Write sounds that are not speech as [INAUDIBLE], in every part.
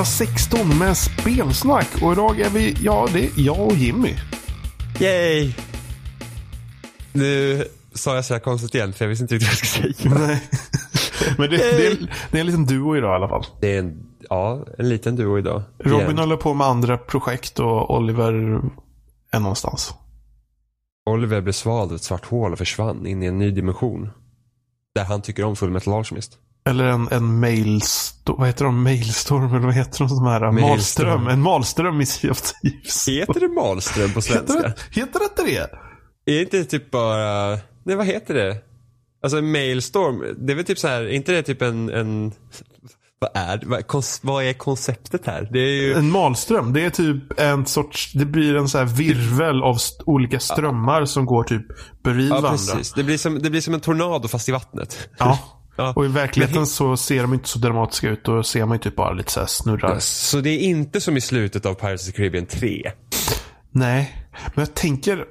lyssnar på avsnitt 216 med spelsnack. Och idag är vi, ja det är jag och Jimmy. Yay! Nu sa jag så här konstigt igen för jag visste inte riktigt vad jag skulle säga. Nej. [LAUGHS] Men det, det, är, det är en liten duo idag i alla fall. Det är en, ja, en liten duo idag. Robin Igen. håller på med andra projekt och Oliver är någonstans. Oliver blev svald ett svart hål och försvann in i en ny dimension. Där han tycker om Full Metal Alchemist. Eller en, en mailstorm, vad heter de? Mailstorm eller vad heter de som här? Malström. En malström i Sea of Thieves. Heter det Malström på svenska? heter det inte det? Är inte det typ bara, nej vad heter det? Alltså en mailstorm, det är väl typ så här, är inte det typ en, en vad är? Vad, vad är konceptet här? Det är ju, En malström, det är typ en sorts, det blir en så här virvel av st- olika strömmar som går typ bredvid ja varandra. precis. Det blir, som, det blir som en tornado fast i vattnet. Ja. [LAUGHS] Ja. Och i verkligheten så ser de inte så dramatiska ut. Då ser man ju typ bara lite så här snurrar. Så det är inte som i slutet av Pirates of the Caribbean 3. Nej, men jag tänker,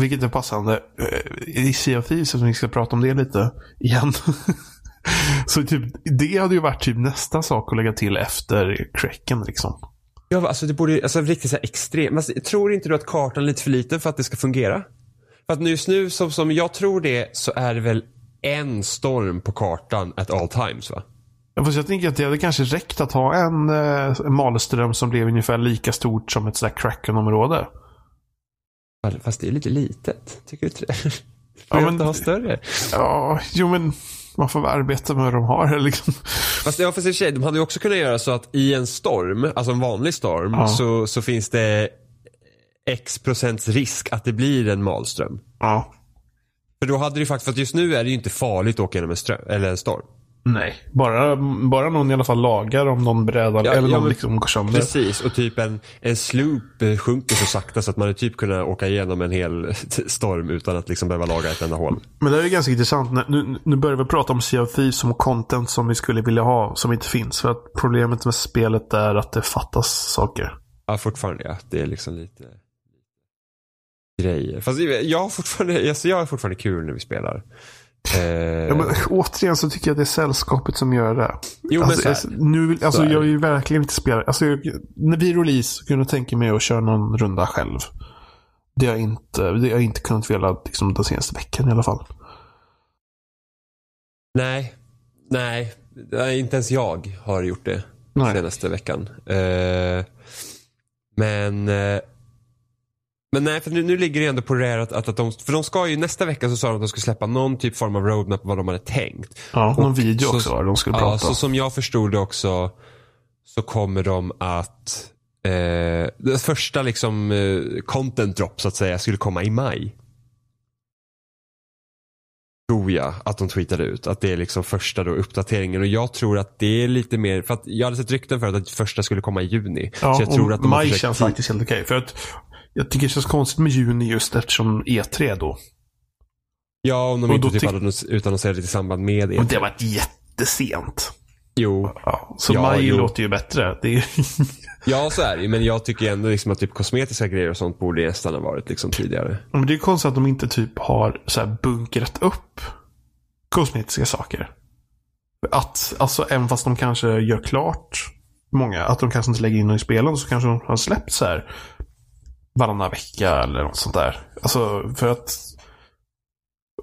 vilket är passande, eh, i Sea of Thieves, som vi ska prata om det lite igen. [LAUGHS] så typ, det hade ju varit typ nästa sak att lägga till efter Cracken liksom. Ja, alltså det borde alltså riktigt så här extremt. Alltså, tror inte du att kartan är lite för liten för att det ska fungera? För att just nu, som, som jag tror det, så är det väl en storm på kartan at all times va? Ja, Fast jag tänker att det hade kanske räckt att ha en, eh, en Malström som blev ungefär lika stort som ett sådär Kraken-område. Fast- det är lite litet. Tycker du inte det? [LAUGHS] Får Ja, men- inte ha större? Ja, jo men man får väl arbeta med vad de har [LAUGHS] liksom. Fast ja, fast i och för sig, de hade ju också kunnat göra så att i en storm, alltså en vanlig storm, Ja. så, så finns det x procents risk att det blir en malström. Ja. För då hade det ju faktiskt, för att just nu är det ju inte farligt att åka genom en, ström, eller en storm. Nej, bara, bara någon i alla fall lagar om någon bräda Ja, eller ja, någon liksom går sönder. Precis, och typ en, en sloop sjunker så sakta så att man hade typ kunnat åka igenom en hel [LAUGHS] storm utan att liksom behöva laga ett enda hål. Men det är ju ganska intressant. Nu, nu börjar vi prata om Sea of Thieves som content som vi skulle vilja ha, som inte finns. För att problemet med spelet är att det fattas saker. Ja, fortfarande ja. Det är liksom lite grejer. Fast jag har fortfarande, alltså jag har fortfarande kul när vi spelar. Eh, Ja, men, återigen så tycker jag att det är sällskapet som gör det. Jo, men alltså, så här- alltså, nu, vill- alltså, är jag vill ju verkligen inte spela. Alltså, jag, när vi release så kunde jag tänka mig att köra någon runda själv. Det har jag inte, det har jag inte kunnat vilja liksom, den senaste veckan i alla fall. nej, nej. Nej, Inte ens jag har gjort det Nej. senaste veckan. Eh, men eh, men nej, för nu, nu ligger det ändå på det att, att, att de, för de ska ju nästa vecka så sa de att de skulle släppa någon typ form av roadmap vad de hade tänkt. Ja, någon Och video så- också de skulle Ja, prata så om. som jag förstod det också så kommer de att eh, det första liksom eh, content drop så att säga skulle komma i maj. Tror jag att de tweetade ut. Att det är liksom första då uppdateringen och jag tror att det är lite mer, för att jag hade sett rykten för att första skulle komma i juni. Ja, så jag tror att de maj försökt känns faktiskt helt okej. För att jag tycker det känns konstigt med juni just eftersom E3 då. Ja, om de och inte typ något- utannonserat i samband med det. Och det var ett jättesent. Jo, Ja, så Ja, maj jo. låter ju bättre. Det är, [LAUGHS] ja så är det men jag tycker ändå liksom att typ kosmetiska grejer och sånt borde nästan ha varit liksom tidigare. men det är konstigt att de inte typ har så bunkrat upp kosmetiska saker. Att, alltså även fast de kanske gör klart många, att de kanske inte lägger in dem i spelen så kanske de har släppt så här varannan vecka eller något sånt där. Alltså för att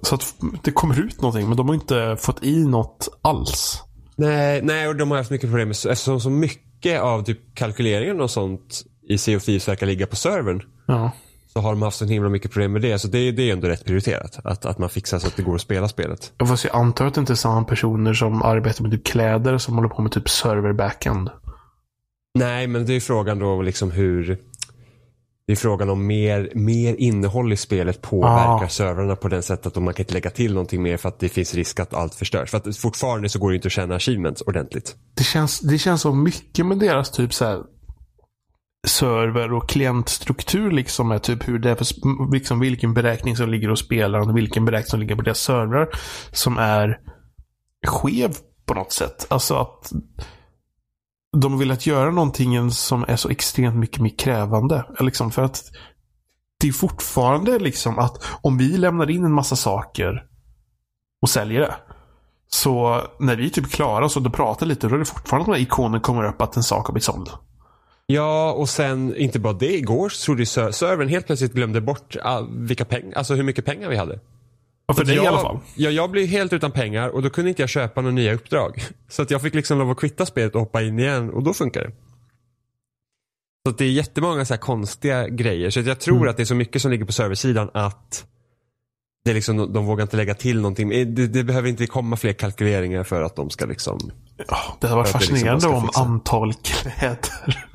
så att det kommer ut någonting men de har inte fått i något alls. Nej, nej, och de har haft mycket problem eftersom så mycket av typ kalkyleringen och sånt i of Thieves verkar ligga på servern. Ja. Så har de haft så himla mycket problem med det. Så det, det är ändå rätt prioriterat. Att, att man fixar så att det går att spela spelet. Ja, Fast jag antar att det inte är samma personer som arbetar med typ kläder som håller på med typ server backend. Nej, men det är frågan då liksom hur... Det är frågan om mer, mer innehåll i spelet påverkar Ah. servrarna på den sättet att man kan inte lägga till någonting mer för att det finns risk att allt förstörs. För att fortfarande så går det inte att tjäna achievements ordentligt. Det känns, det känns så mycket med deras typ så här server och klientstruktur liksom är typ hur det är för, liksom vilken beräkning som ligger hos spelaren och vilken beräkning som ligger på deras servrar som är skev på något sätt. Alltså att de vill att göra någonting som är så extremt mycket mer krävande. Liksom för att det är fortfarande liksom att om vi lämnar in en massa saker och säljer det. Så när vi är typ klara och pratar lite, då är det fortfarande att den här ikonen kommer upp att en sak har blivit såld. Ja, och sen inte bara det. Igår så trodde ju servern helt plötsligt glömde bort all, vilka pengar, alltså hur mycket pengar vi hade. Ja, för dig jag, i alla fall. Ja, jag blev helt utan pengar och då kunde inte jag köpa några nya uppdrag. [LAUGHS] Så att jag fick liksom lov att kvitta spelet och hoppa in igen och då funkar det. Så att det är jättemånga så här konstiga grejer. Så att jag tror Mm. att det är så mycket som ligger på serversidan att det är liksom, de vågar inte lägga till någonting. Det, det behöver inte komma fler kalkyleringar för att de ska liksom Ja, det hade varit liksom fascinerande ska om antal kläder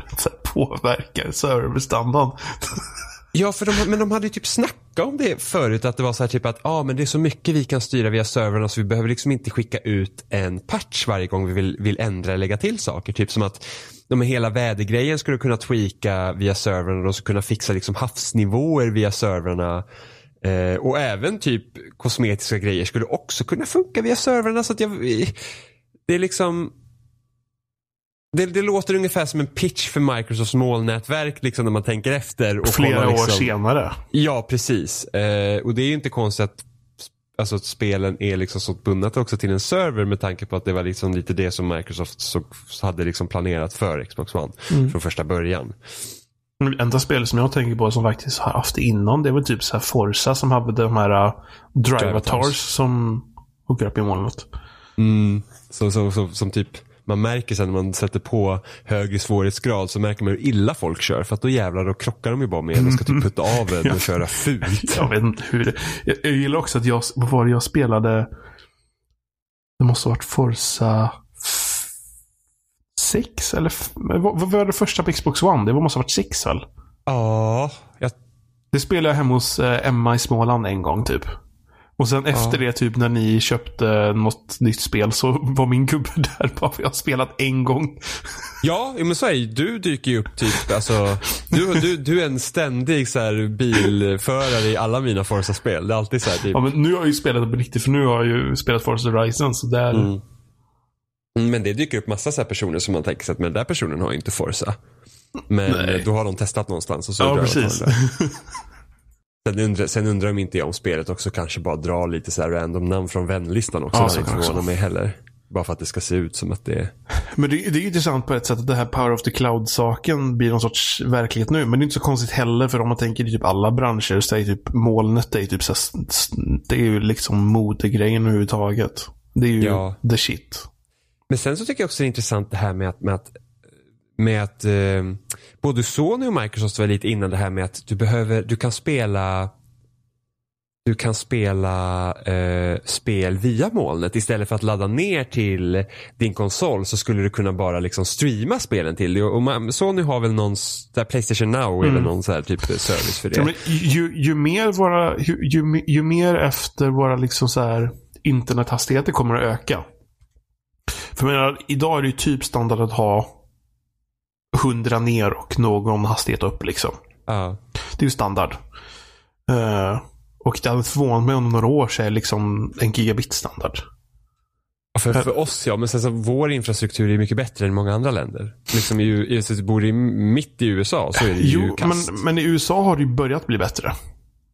[LAUGHS] påverkar serverstandarden. [LAUGHS] Ja, för de, men de hade ju typ snackat om det förut. Att det var så här typ att ah, men det är så mycket vi kan styra via servrarna så vi behöver liksom inte skicka ut en patch varje gång vi vill, vill ändra eller lägga till saker. Typ som att de med hela vädergrejen skulle kunna tweaka via servrarna och de skulle kunna fixa liksom havsnivåer via servrarna. Eh, och även typ kosmetiska grejer skulle också kunna funka via servrarna. Så att jag, det är liksom det, det låter ungefär som en pitch för Microsofts molnnätverk liksom när man tänker efter. Och Flera kollar, år liksom, senare. Ja, precis. Eh, och det är ju inte konstigt att, alltså, att spelen är liksom så bundna också till en server med tanke på att det var liksom lite det som Microsoft så, hade liksom planerat för Xbox One från första början. Det enda spel som jag tänker på som faktiskt har haft det innan, det var typ så här Forza som hade de här uh, Drivatars som hookar upp i molnet. Mm. Så, så, så, som typ man märker sen när man sätter på högre svårighetsgrad så märker man hur illa folk kör. För att då jävlar då krockar de ju bara med en och ska typ [LAUGHS] putta av en och köra fult. [LAUGHS] Jag vet inte hur det... Jag, jag gillar också att jag... Vad var det jag spelade? Det måste ha varit Forza... 6 eller... vad var det första på Xbox One? Det måste ha varit 6 väl? Ja, jag Det spelade jag hemma hos eh, Emma i Småland en gång typ. Och sen efter det, typ när ni köpte något nytt spel så var min gubbe [LAUGHS] där bara för jag har spelat en gång. [LAUGHS] Ja, men så är det. Du dyker ju upp typ, alltså, du, du, du är en ständig så här, bilförare i alla mina Forza-spel. Det är alltid så här, typ. Ja, men nu har jag ju spelat på riktigt för nu har jag ju spelat Forza Horizon så där... Mm. Men det dyker upp massa så personer som man tänker sig att men den där personen har ju inte Forza. Men Nej. då har de testat någonstans och så Ja, precis. [LAUGHS] Sen undrar, sen undrar de inte jag om spelet också kanske bara drar lite så här random namn från vänlistan också. Ja, det inte mig heller. Bara för att det ska se ut som att det är... Men det, det är ju intressant på ett sätt att det här Power of the Cloud-saken blir någon sorts verklighet nu. Men det är inte så konstigt heller för om man tänker i typ alla branscher så är typ molnet är typ så här, det är ju liksom modegrejen överhuvudtaget. Det är ju Ja. the shit. Men sen så tycker jag också det är intressant det här med att, med att, med att eh, både Sony och Microsoft var lite innan det här med att du behöver, du kan spela du kan spela eh, spel via molnet istället för att ladda ner till din konsol så skulle du kunna bara liksom streama spelen till dig. Och man, Sony har väl någon, där Playstation Now är väl någon så här typ service för det. Men ju, ju, mer våra, ju, ju, ju mer efter våra liksom så här internethastigheter kommer att öka. För jag menar, idag är det ju typ standard att ha 100 ner och någon hastighet upp liksom. ja. Det är ju standard. Eh, och det hade förvånat mig om några år så är liksom en gigabit standard. För, för oss ja, men sen så vår infrastruktur är mycket bättre än många andra länder. Liksom i, i, bor i, mitt i USA så är det ju Jo, kast. men, men i USA har det ju börjat bli bättre.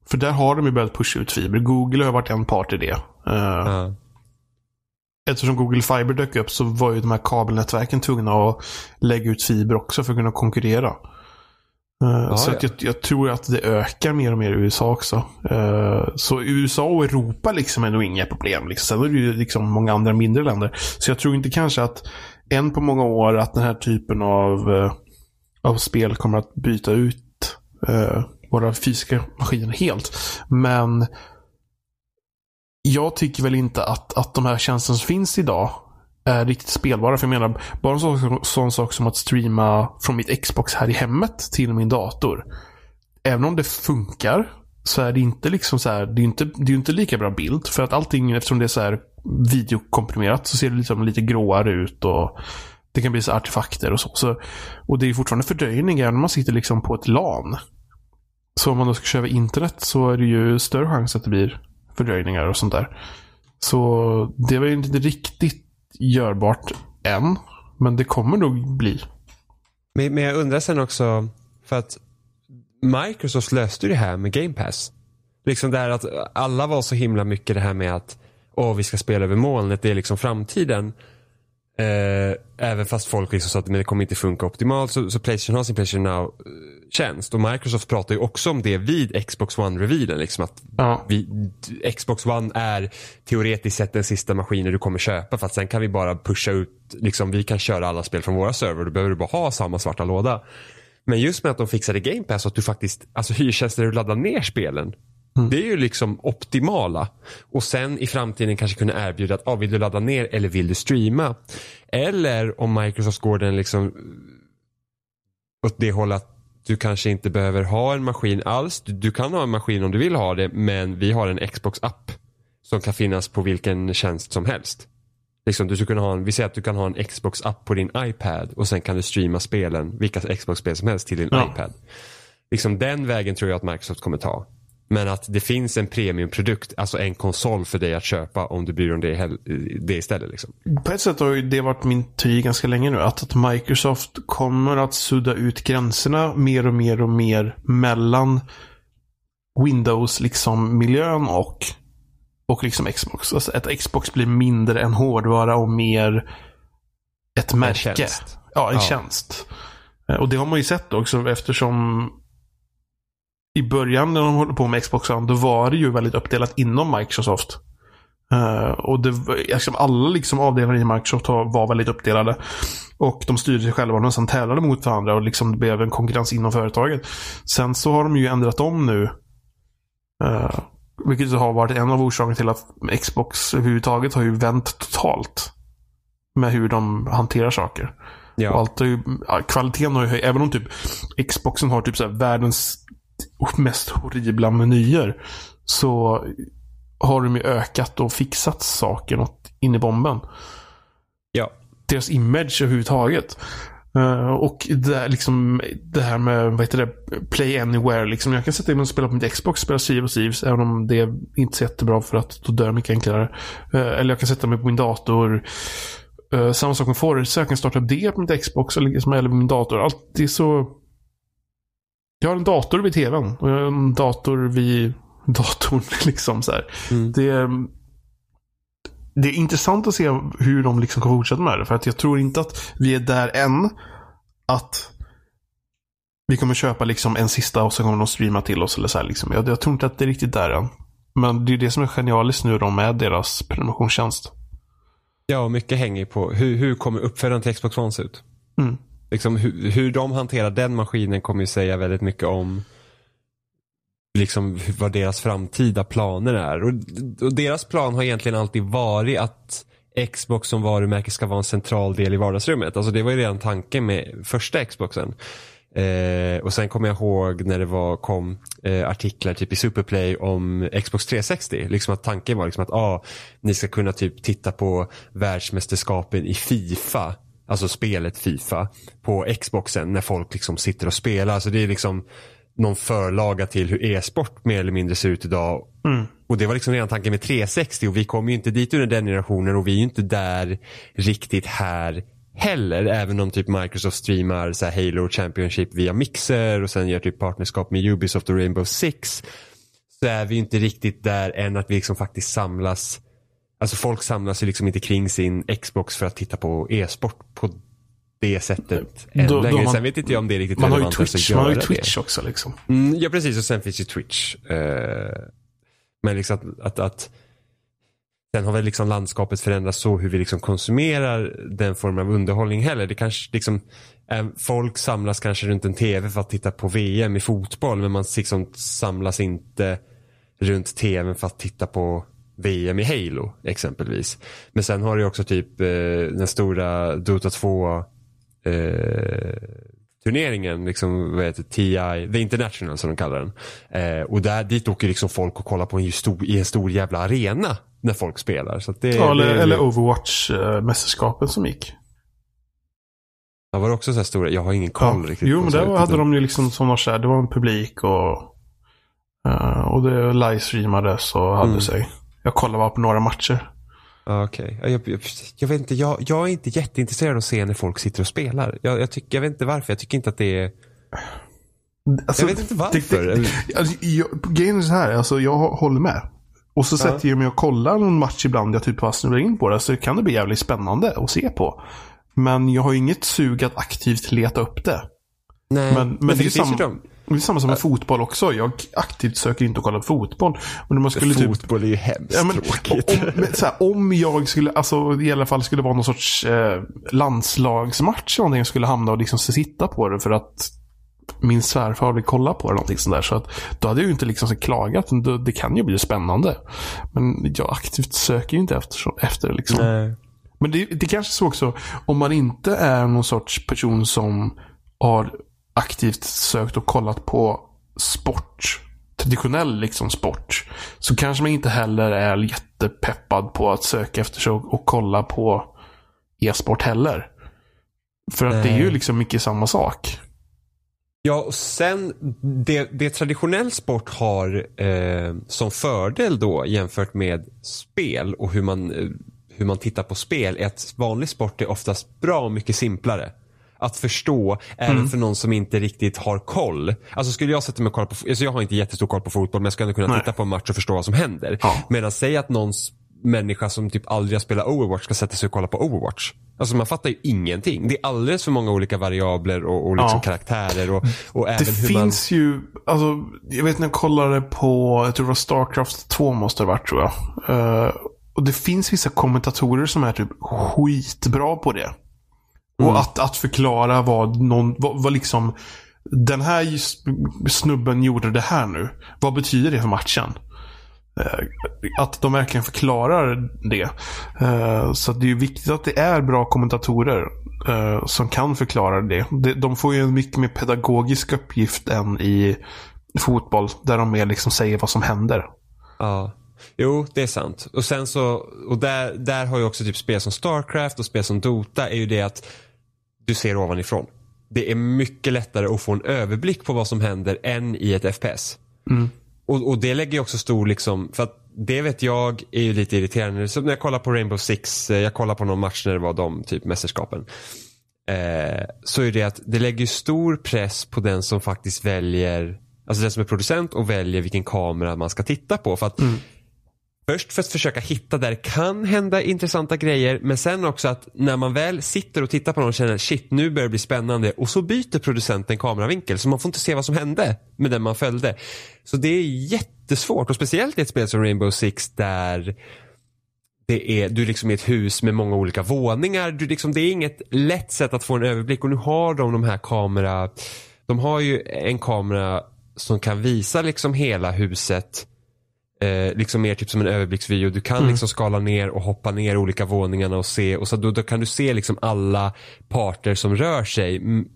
För där har de ju börjat pusha ut fiber. Google har varit en part i det. Eh, Ja. Eftersom Google Fiber dök upp så var ju de här kabelnätverken tvungna att lägga ut fiber också för att kunna konkurrera. Eh, så ja. jag, jag tror att det ökar mer och mer i USA också. Eh, så USA och Europa liksom är nog inga problem. Liksom. Sen är det ju liksom många andra mindre länder. Så jag tror inte kanske att än på många år att den här typen av, eh, av spel kommer att byta ut våra fysiska maskiner helt. Men jag tycker väl inte att, att de här tjänsterna som finns idag är riktigt spelbara. För jag menar, bara en sån, sån sak som att streama från mitt Xbox här i hemmet till min dator. Även om det funkar så är det inte liksom så här, det är inte, det är inte lika bra bild. För att allting, eftersom det är så här videokomprimerat så ser det liksom lite gråare ut och det kan bli så artefakter och så. så och det är fortfarande fördröjning även om man sitter liksom på ett LAN. Så om man då ska köra internet så är det ju större chans att det blir fördröjningar och sånt där. Så det var ju inte riktigt görbart än. Men det kommer nog bli. Men, men jag undrar sen också, för att Microsoft löste ju det här med Game Pass. Liksom det här att alla var så himla mycket det här med att åh vi ska spela över molnet, det är liksom framtiden. Eh, även fast folk liksom sa att men det kommer inte funka optimalt så, så Playstation har sin Playstation Now. Eh, Now-tjänst. Och Microsoft pratar ju också om det vid Xbox One-revealen. Liksom att Ja. vi, Xbox One är teoretiskt sett den sista maskinen du kommer köpa för att sen kan vi bara pusha ut, liksom, vi kan köra alla spel från våra server. Då behöver du bara ha samma svarta låda. Men just med att de fixade Game Pass och att du faktiskt, alltså hyrtjänster där du laddar ner spelen. Det är ju liksom optimala. Och sen i framtiden kanske kunna erbjuda att ah, vill du ladda ner eller vill du streama? Eller om Microsoft går den liksom åt det hållet att du kanske inte behöver ha en maskin alls. Du, du kan ha en maskin om du vill ha det men vi har en Xbox-app som kan finnas på vilken tjänst som helst. Liksom, du skulle kunna ha en, vi säger att du kan ha en Xbox-app på din iPad och sen kan du streama spelen, vilka Xbox-spel som helst till din Ja. iPad. Liksom den vägen tror jag att Microsoft kommer ta. Men att det finns en premiumprodukt, alltså en konsol för dig att köpa om du bryr dig om det, det istället. Liksom. På ett sätt har ju det varit min teori ganska länge nu. Att, att Microsoft kommer att sudda ut gränserna mer och mer och mer mellan Windows liksom miljön och, och liksom Xbox. Alltså att Xbox blir mindre en hårdvara och mer ett märke. tjänst. Ja, en Ja. tjänst. Eh, Och det har man ju sett också eftersom i början när de håller på med Xbox One, då var det ju väldigt uppdelat inom Microsoft. Eh, och det, liksom alla liksom avdelningar i Microsoft har- var väldigt uppdelade. Och de styrde sig själva och nästan tävlade mot varandra och liksom det blev en konkurrens inom företaget. Sen så har de ju ändrat om nu. Uh, vilket har varit en av orsakerna till att Xbox överhuvudtaget har ju vänt totalt. Med hur de hanterar saker. Och Ja, allt är ju, kvaliteten har ju höjt. Även om typ Xboxen har typ så här världens mest horribla menyer. Så har de ju ökat och fixat saker något in i bomben. ja. Deras image överhuvudtaget. Uh, och det, liksom, det här med vad heter det, Play Anywhere. Liksom. Jag kan sätta in och spela på mitt Xbox, spela Sea Thieves. Även om det är inte så jättebra för att då dör jag mycket enklare. Uh, eller jag kan sätta mig på min dator. Uh, samma sak med Forza. Jag kan starta upp det på mitt Xbox eller, liksom, eller på min dator. Allt det är så... Jag har en dator vid tvn. Och jag har en dator vid datorn. [LAUGHS] Liksom, så här. Mm. Det, är, det är intressant att se hur de liksom kommer fortsätta med det. För att jag tror inte att vi är där än. Att vi kommer köpa liksom en sista och så kommer de streama till oss. Eller så här, liksom. jag, jag tror inte att det är riktigt där än. Men det är det som är genialiskt nu då med deras prenumerationstjänst. Ja, och mycket hänger på hur, hur kommer uppföljaren till Xbox One se ut? Mm. Liksom, hur, hur de hanterar den maskinen kommer ju säga väldigt mycket om liksom, vad deras framtida planer är. Och, och deras plan har egentligen alltid varit att Xbox som varumärke ska vara en central del i vardagsrummet. Alltså det var ju redan tanken med första Xboxen. Eh, och sen kommer jag ihåg när det var, kom eh, artiklar typ i Superplay om Xbox 360. Liksom att tanken var liksom att ah, ni ska kunna typ titta på världsmästerskapen i Fifa. Alltså spelet Fifa. På Xboxen när folk liksom sitter och spelar. Så det är liksom någon förlaga till hur e-sport mer eller mindre ser ut idag. Och det var liksom redan tanken med 360 och vi kom ju inte dit under den generationen och vi är ju inte där riktigt här heller. Även om typ Microsoft streamar så här Halo Championship via Mixer och sen gör typ partnerskap med Ubisoft och Rainbow Six. Så är vi ju inte riktigt där än att vi liksom faktiskt samlas. Alltså folk samlas ju liksom inte kring sin Xbox för att titta på e-sport på det sättet än Då- då längre. man- Sen vet inte jag om det är riktigt Man har ju relevant ens Twitch, man har ju Twitch det. också liksom. Mm, ja precis och sen finns ju Twitch. Eh, men liksom att, att, att Sen har väl liksom landskapet förändrats så hur vi liksom konsumerar den formen av underhållning heller. Det kanske liksom, eh, folk samlas kanske runt en tv för att titta på VM i fotboll men man liksom samlas inte runt tvn för att titta på VM i Halo exempelvis. Men sen har du också typ eh, den stora Dota 2 eh, turneringen, liksom, vad heter TI, The International som de kallar den. Eh, och där, dit åker liksom folk och kollar på en stor, i en stor jävla arena när folk spelar. Så det, Ja, eller, det, eller Overwatch-mästerskapen som gick. Ja, var det också så här stora? Jag har ingen koll Ja. riktigt. Jo, men så där här, hade utan- de ju liksom som de säger, det var en publik och eh, och det livestreamades och hade Mm. sig. Jag kollade bara på några matcher. Okej. Ja, Jag, jag, jag vet inte, jag, jag är inte jätteintresserad av att se när folk sitter och spelar. Jag, tycker, jag vet inte varför, jag tycker inte att det är... Alltså, Jag vet inte varför. Det, det, alltså, jag, grejen är så här, alltså, jag håller med. Och så sätter jag mig och kollar någon match ibland. Jag typ bara snurrar in på det. Så kan det bli jävligt spännande att se på. Men jag har inget sug att aktivt leta upp det. Nej, Men, men, det, är det finns ju de. Det är samma som med fotboll också. Jag aktivt söker inte att kolla på fotboll. Men man skulle typ Fotboll är ju hemskt Ja, men, tråkigt. om, men, här, om jag skulle, alltså i alla fall skulle vara någon sorts eh, landslagsmatch eller någonting, skulle hamna och liksom sitta på det för att min svärfar vill kolla på det. Någonting sånt där, så att, då hade jag ju inte liksom klagat. men då- Det kan ju bli spännande. Men jag aktivt söker ju inte efter, efter det. Liksom. Nej. Men det, det kanske är så också, om man inte är någon sorts person som har aktivt sökt och kollat på sport, traditionell liksom sport, så kanske man inte heller är jättepeppad på att söka efter sig och, och kolla på e-sport heller. För att det är ju liksom mycket samma sak. Ja, och sen det, det traditionell sport har eh, som fördel då jämfört med spel och hur man, eh, hur man tittar på spel är att vanlig sport är oftast bra mycket simplare. Att förstå även för någon som inte riktigt har koll. Alltså skulle jag sätta mig och kolla på, alltså jag har inte jättestor koll på fotboll men jag ändå kunna Nej. titta på en match och förstå vad som händer. Ja. Medan säg att någons människa som typ aldrig har spelat Overwatch ska sätta sig och kolla på Overwatch. Alltså man fattar ju ingenting. Det är alldeles för många olika variabler och, och liksom Ja. karaktärer och, och Det även hur man... finns ju, alltså, jag vet när jag kollade på, jag tror det var Starcraft 2 måste det ha varit tror jag. Eh, och det finns vissa kommentatorer som är typ skitbra på det. Och att, att förklara vad någon, vad, vad liksom, den här snubben gjorde det här nu. Vad betyder det för matchen? Eh, Att de verkligen förklarar det. Eh, Så det är viktigt att det är bra kommentatorer eh, som kan förklara det. De- De får ju en mycket mer pedagogisk uppgift än i fotboll. Där de mer liksom säger vad som händer. Ja. Jo, det är sant. Och sen så, och där, där har ju också typ spel som Starcraft och spel som Dota är ju det att du ser ovanifrån. Det är mycket lättare att få en överblick på vad som händer än i ett FPS. Och, och det lägger ju också stor liksom, för att det vet jag är ju lite irriterande. Så när jag kollar på Rainbow Six, eh, jag kollar på någon match när det var de typ mästerskapen. Eh, så är det att det lägger stor press på den som faktiskt väljer, alltså den som är producent och väljer vilken kamera man ska titta på. För att Först för att försöka hitta där det kan hända intressanta grejer men sen också att när man väl sitter och tittar på någon och känner shit nu börjar det bli spännande och så byter producenten kameravinkel så man får inte se vad som hände med den man följde. Så det är jättesvårt och speciellt i ett spel som Rainbow Six där det är, du liksom är liksom i ett hus med många olika våningar. Du liksom, det är inget lätt sätt att få en överblick och nu har de de här kamera, de har ju en kamera som kan visa liksom hela huset eh, liksom mer typ som en överblicksvideo. Du kan liksom skala ner och hoppa ner olika våningarna och se och så då, då kan du se liksom alla parter som rör sig. Mm,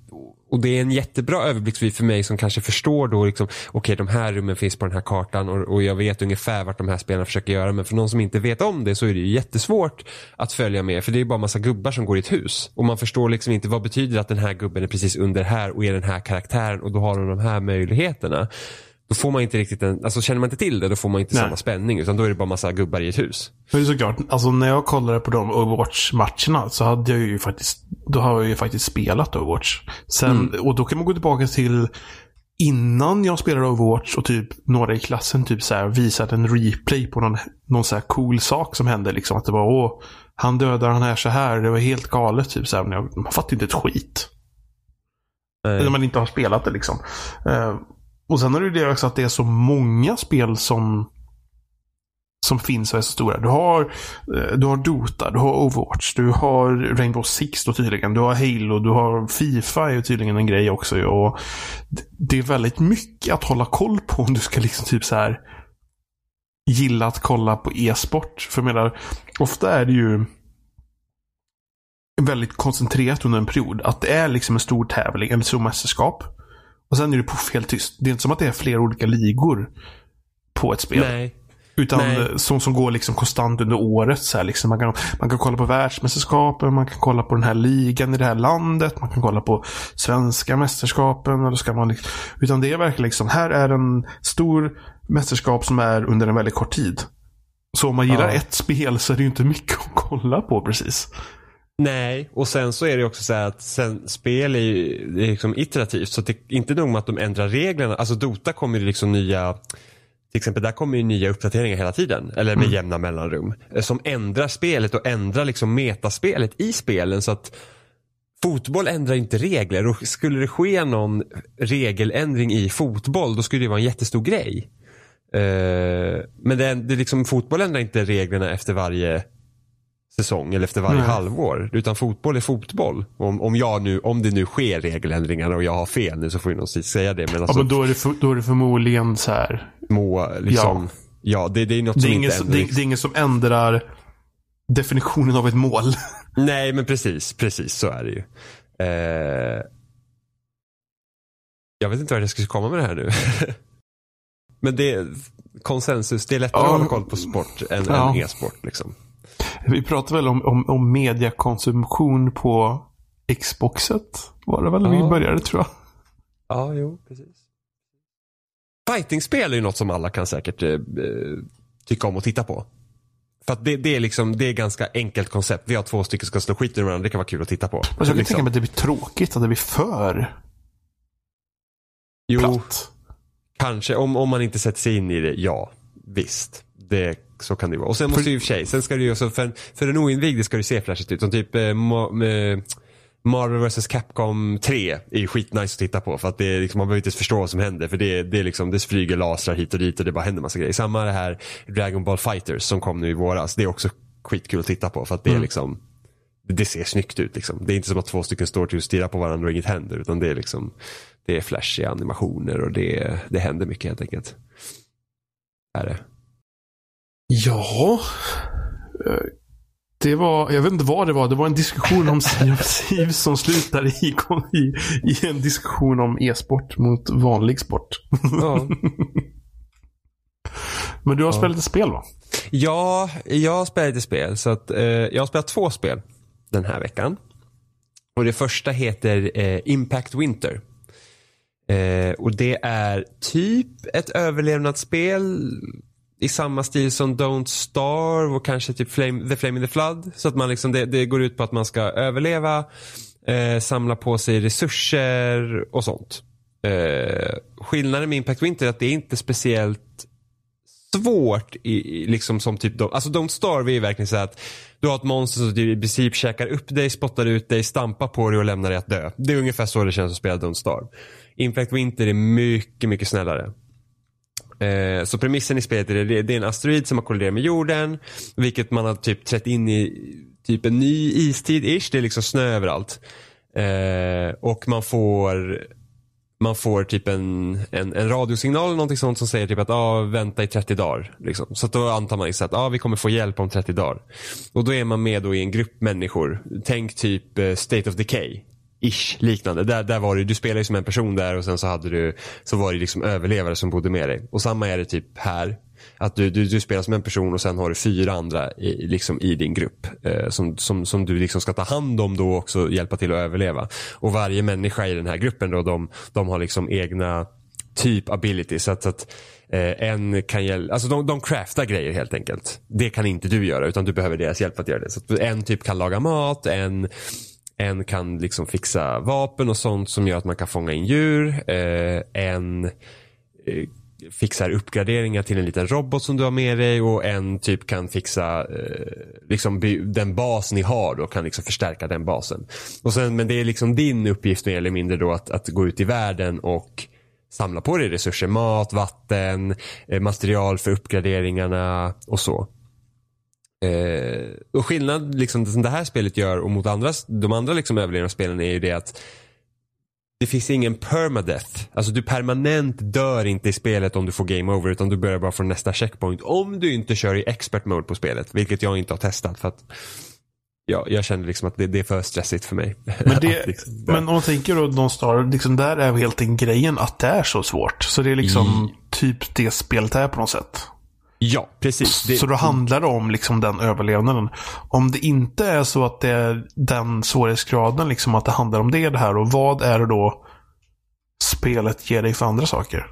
Och det är en jättebra överblicksvy för mig som kanske förstår då liksom, okej de här rummen finns på den här kartan och, och jag vet ungefär vart de här spelarna försöker göra. Men för någon som inte vet om det så är det ju jättesvårt att följa med. För det är bara massa gubbar som går i ett hus. Och man förstår liksom inte vad betyder att den här gubben är precis under här och är den här karaktären och då har de de här möjligheterna. Då får man inte riktigt en, alltså känner man inte till det då får man inte Nej. samma spänning utan då är det bara massa gubbar i ett hus. Men såklart, alltså när jag kollade på de Overwatch-matcherna så hade jag ju faktiskt, då har jag ju faktiskt spelat Overwatch. Sen, Och då kan man gå tillbaka till innan jag spelade Overwatch och typ några i klassen typ så här visade en replay på någon, någon så här cool sak som hände. Liksom att det var åh, han dödar han här så här. Det var helt galet typ så här. Men jag, man fattar inte ett skit. Nej. När man inte har spelat det liksom. Eh, och sen är det ju det också att det är så många spel som som finns och är så stora. Du har, eh, du har Dota, du har Overwatch, du har Rainbow Six då tydligen, du har Halo, du har Fifa är ju tydligen en grej också. Och det- det är väldigt mycket att hålla koll på om du ska liksom typ så här gilla att kolla på e-sport. För jag menar, ofta är det ju väldigt koncentrerat under en period. Att det är liksom en stor tävling, eller stor mästerskap. Och sen är det puff helt tyst. Det är inte som att det är flera olika ligor på ett spel. Nej. Utan Nej. eh, som, som går liksom konstant under året. Så här, liksom. man, kan, man kan kolla på världsmästerskapen, man kan kolla på den här ligan i det här landet, man kan kolla på svenska mästerskapen. Eller ska man liksom, utan det är verkligen liksom, här är en stor mästerskap som är under en väldigt kort tid. Så om man gillar Ja. ett spel så är det ju inte mycket att kolla på precis. Nej, och sen så är det också så här att sen, spel är ju är liksom iterativt. Så det är inte nog med att de ändrar reglerna. Alltså Dota kommer ju liksom nya till exempel där kommer ju nya uppdateringar hela tiden. Eller med Mm. jämna mellanrum. eh, Som ändrar spelet och ändrar liksom metaspelet i spelen. Så att fotboll ändrar inte regler. Och skulle det ske någon regeländring i fotboll då skulle det vara en jättestor grej. Eh, men det är liksom, fotboll ändrar inte reglerna efter varje säsong eller efter varje Nej. halvår. Utan fotboll är fotboll. Om, om, jag nu, om det nu sker regeländringar och jag har fel nu så får ju någon säga det. Men Ja, alltså men då är det, för, då är det förmodligen så här. små, liksom, ja, det, det är något Det som är, inte ingen, som- ändrar. det, det är ingen som ändrar definitionen av ett mål. [LAUGHS] Nej, men precis, precis så är det ju. Eh, jag vet inte vart jag ska komma med det här nu. [LAUGHS] men det är konsensus, det är lättare Ja. att hålla koll på sport än, Ja. än e-sport. Liksom. Vi pratar väl om, om, om mediakonsumtion på Xboxet. Var det väl när Ja. vi började tror jag. Ja, jo, precis. Fightingspel är ju något som alla kan säkert eh, tycka om att titta på. För att det, det är liksom, det är ganska enkelt koncept. Vi har två stycken som ska slå skit ur varandra, det kan vara kul att titta på. Alltså jag kan Liksom. tänka mig att det blir tråkigt, att det blir för Jo, platt. kanske. Om, om man inte sätter sig in i det, ja. Visst. Det, så kan det vara. Och sen måste ju i och för sig, sen ska det ju, också, för, för en oinvigd ska det se flashigt ut. Som typ eh, eh, Marvel vs Capcom 3 är ju skitnice att titta på. För att det är liksom, man behöver inte förstå vad som händer. För det, det, är liksom, det flyger lasrar hit och dit och det bara händer massa grejer. Samma det här Dragon Ball Fighters som kom nu i våras. Det är också skitkul att titta på. För att det är Mm. liksom det ser snyggt ut liksom. Det är inte som att två stycken står till och stirrar på varandra och inget händer. Utan det är liksom Det är flashiga animationer och det, det händer mycket helt enkelt. Är det. Ja. Eh, Det var, jag vet inte vad det var. Det var en diskussion om Thieves som slutade i, i, i en diskussion om e-sport mot vanlig sport. Ja. [LAUGHS] Men du har Ja. spelat ett spel va? Ja, jag har spelat lite spel. Så att, eh, jag har spelat två spel den här veckan. Och det första heter eh, Impact Winter. Eh, och det är typ ett överlevnadsspel i samma stil som Don't Starve och kanske typ Flame, The Flame in the Flood. Så att man liksom, det, det går ut på att man ska överleva, eh, samla på sig resurser och sånt. Eh, skillnaden med Impact Winter är att det är inte speciellt svårt i, liksom som typ, Don't- alltså Don't Starve är ju verkligen så att du har ett monster som i princip käkar upp dig, spottar ut dig, stampar på dig och lämnar dig att dö. Det är ungefär så det känns att spela Don't Starve. Impact Winter är mycket, mycket snällare. Eh, så premissen i spelet är det, det är en asteroid som har kolliderat med jorden. Vilket man har typ trätt in i typ en ny istid-ish. Det är liksom snö överallt. Eh, och man får man får typ en, en, en radiosignal eller någonting sånt som säger typ att ah, vänta i 30 dagar. Liksom. Så då antar man liksom att ah, vi kommer få hjälp om 30 dagar. Och då är man med då i en grupp människor. Tänk typ eh, State of Decay. Ish, liknande. Där, där var det, du spelar ju som en person där och sen så hade du, så var det liksom överlevare som bodde med dig. Och samma är det typ här. Att du, du, du spelar som en person och sen har du fyra andra i, liksom i din grupp. Eh, som, som, som du liksom ska ta hand om då och också hjälpa till att överleva. Och varje människa i den här gruppen då, de, de har liksom egna typ abilities. Så att, så att eh, en kan hjälpa, alltså de, de craftar grejer helt enkelt. Det kan inte du göra utan du behöver deras hjälp att göra det. Så att en typ kan laga mat, en en kan liksom fixa vapen och sånt som gör att man kan fånga in djur. Eh, en eh, fixar uppgraderingar till en liten robot som du har med dig och en typ kan fixa eh, liksom den bas ni har och kan liksom förstärka den basen. Och sen, men det är liksom din uppgift mer eller mindre då att, att gå ut i världen och samla på dig resurser. Mat, vatten, eh, material för uppgraderingarna och så. Eh, och skillnad liksom, som det här spelet gör och mot andra, de andra liksom överlevnadsspelen är ju det att det finns ingen permadeath. Alltså du permanent dör inte i spelet om du får game over utan du börjar bara från nästa checkpoint. Om du inte kör i expert mode på spelet, vilket jag inte har testat för att ja, jag känner liksom att det, det är för stressigt för mig. Men, det, [LAUGHS] liksom, men om man tänker då Don't Star, liksom där är helt en grejen att det är så svårt. Så det är liksom typ det spelet är på något sätt ja, precis. Det, Så då handlar det om liksom den överlevnaden. Om det inte är så att det är den svårighetsgraden, liksom att det handlar om det, det här. Och vad är det då spelet ger dig för andra saker?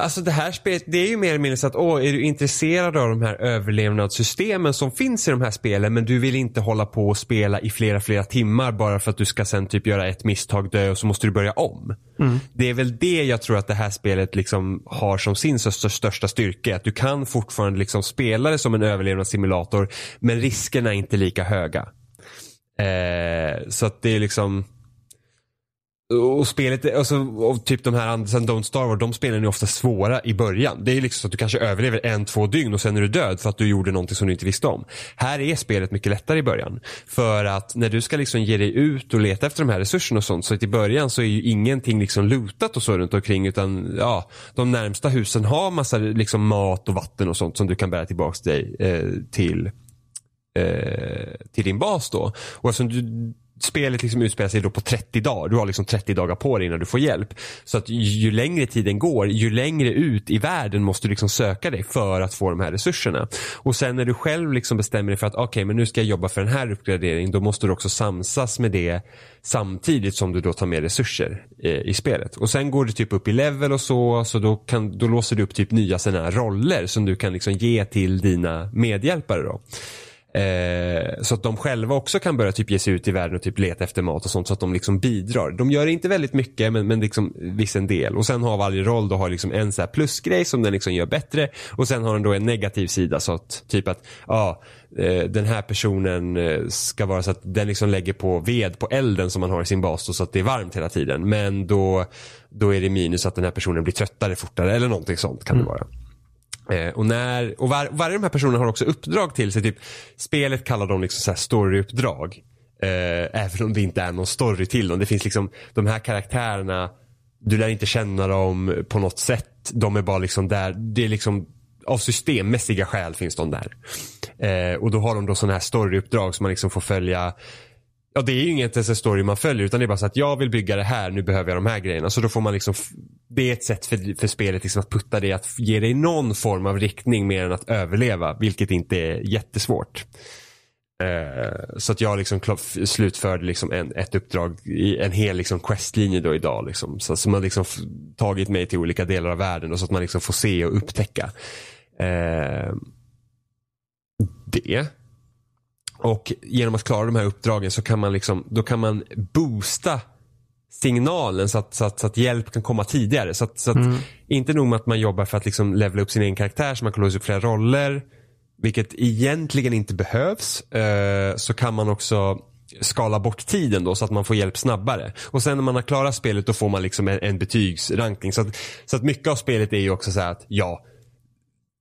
Alltså det här spelet, det är ju mer eller mindre så att, åh, är du intresserad av de här överlevnadssystemen som finns i de här spelen men du vill inte hålla på och spela i flera, flera timmar bara för att du ska sen typ göra ett misstag, dö och så måste du börja om. Mm. Det är väl det jag tror att det här spelet liksom har som sin största styrka. Att du kan fortfarande liksom spela det som en överlevnadssimulator men riskerna är inte lika höga. Eh, så att det är liksom och spelet, alltså, och typ de här sen Don't Starve, de spelen är ofta svåra i början. Det är liksom så att du kanske överlever en, två dygn och sen är du död för att du gjorde någonting som du inte visste om. Här är spelet mycket lättare i början. För att när du ska liksom ge dig ut och leta efter de här resurserna och sånt, så att i början så är ju ingenting liksom lutat och så runt omkring utan ja, de närmsta husen har massa liksom mat och vatten och sånt som du kan bära tillbaks dig eh, till eh, till din bas då. Och eftersom du spelet liksom utspelar sig då på 30 dagar. Du har liksom 30 dagar på dig innan du får hjälp. Så att ju längre tiden går, ju längre ut i världen måste du liksom söka dig för att få de här resurserna. Och sen när du själv liksom bestämmer dig för att okej, okay, men nu ska jag jobba för den här uppgraderingen, då måste du också samsas med det samtidigt som du då tar med resurser eh, i spelet. Och sen går du typ upp i level och så, så då, kan, då låser du upp typ nya sådana roller som du kan liksom ge till dina medhjälpare då. Eh, så att de själva också kan börja typ ge sig ut i världen och typ leta efter mat och sånt så att de liksom bidrar. De gör inte väldigt mycket men, men liksom viss en del. Och sen har varje roll då har liksom en så plusgrej som den liksom gör bättre. Och sen har den då en negativ sida så att typ att ja, eh, den här personen eh, ska vara så att den liksom lägger på ved på elden som man har i sin bas då, så att det är varmt hela tiden. Men då, då är det minus att den här personen blir tröttare fortare eller någonting sånt kan mm. det vara. Eh, Eh, och när, och var, varje av de här personerna har också uppdrag till sig. Typ, spelet kallar dem liksom så här storyuppdrag. Eh, även om det inte är någon story till dem. Det finns liksom de här karaktärerna. Du lär inte känna dem på något sätt. De är bara liksom där. Det är liksom av systemmässiga skäl finns de där. Eh, och då har de då sådana här storyuppdrag som man liksom får följa Ja det är ju inget ens en story man följer utan det är bara så att jag vill bygga det här, nu behöver jag de här grejerna. Så då får man liksom, det är ett sätt för, för spelet liksom att putta det, att ge dig någon form av riktning mer än att överleva, vilket inte är jättesvårt. Uh, så att jag liksom slutförde liksom en, ett uppdrag i en hel liksom questlinje då idag. Liksom. Så, som har liksom tagit mig till olika delar av världen och så att man liksom får se och upptäcka. Uh, det och genom att klara de här uppdragen så kan man liksom, då kan man boosta signalen så att, så att, så att hjälp kan komma tidigare. Så att, så att mm. inte nog med att man jobbar för att liksom levela upp sin egen karaktär så man kan låsa upp flera roller. Vilket egentligen inte behövs. Eh, så kan man också skala bort tiden då så att man får hjälp snabbare. Och sen när man har klarat spelet då får man liksom en, en betygsrankning. Så att, så att mycket av spelet är ju också så att ja,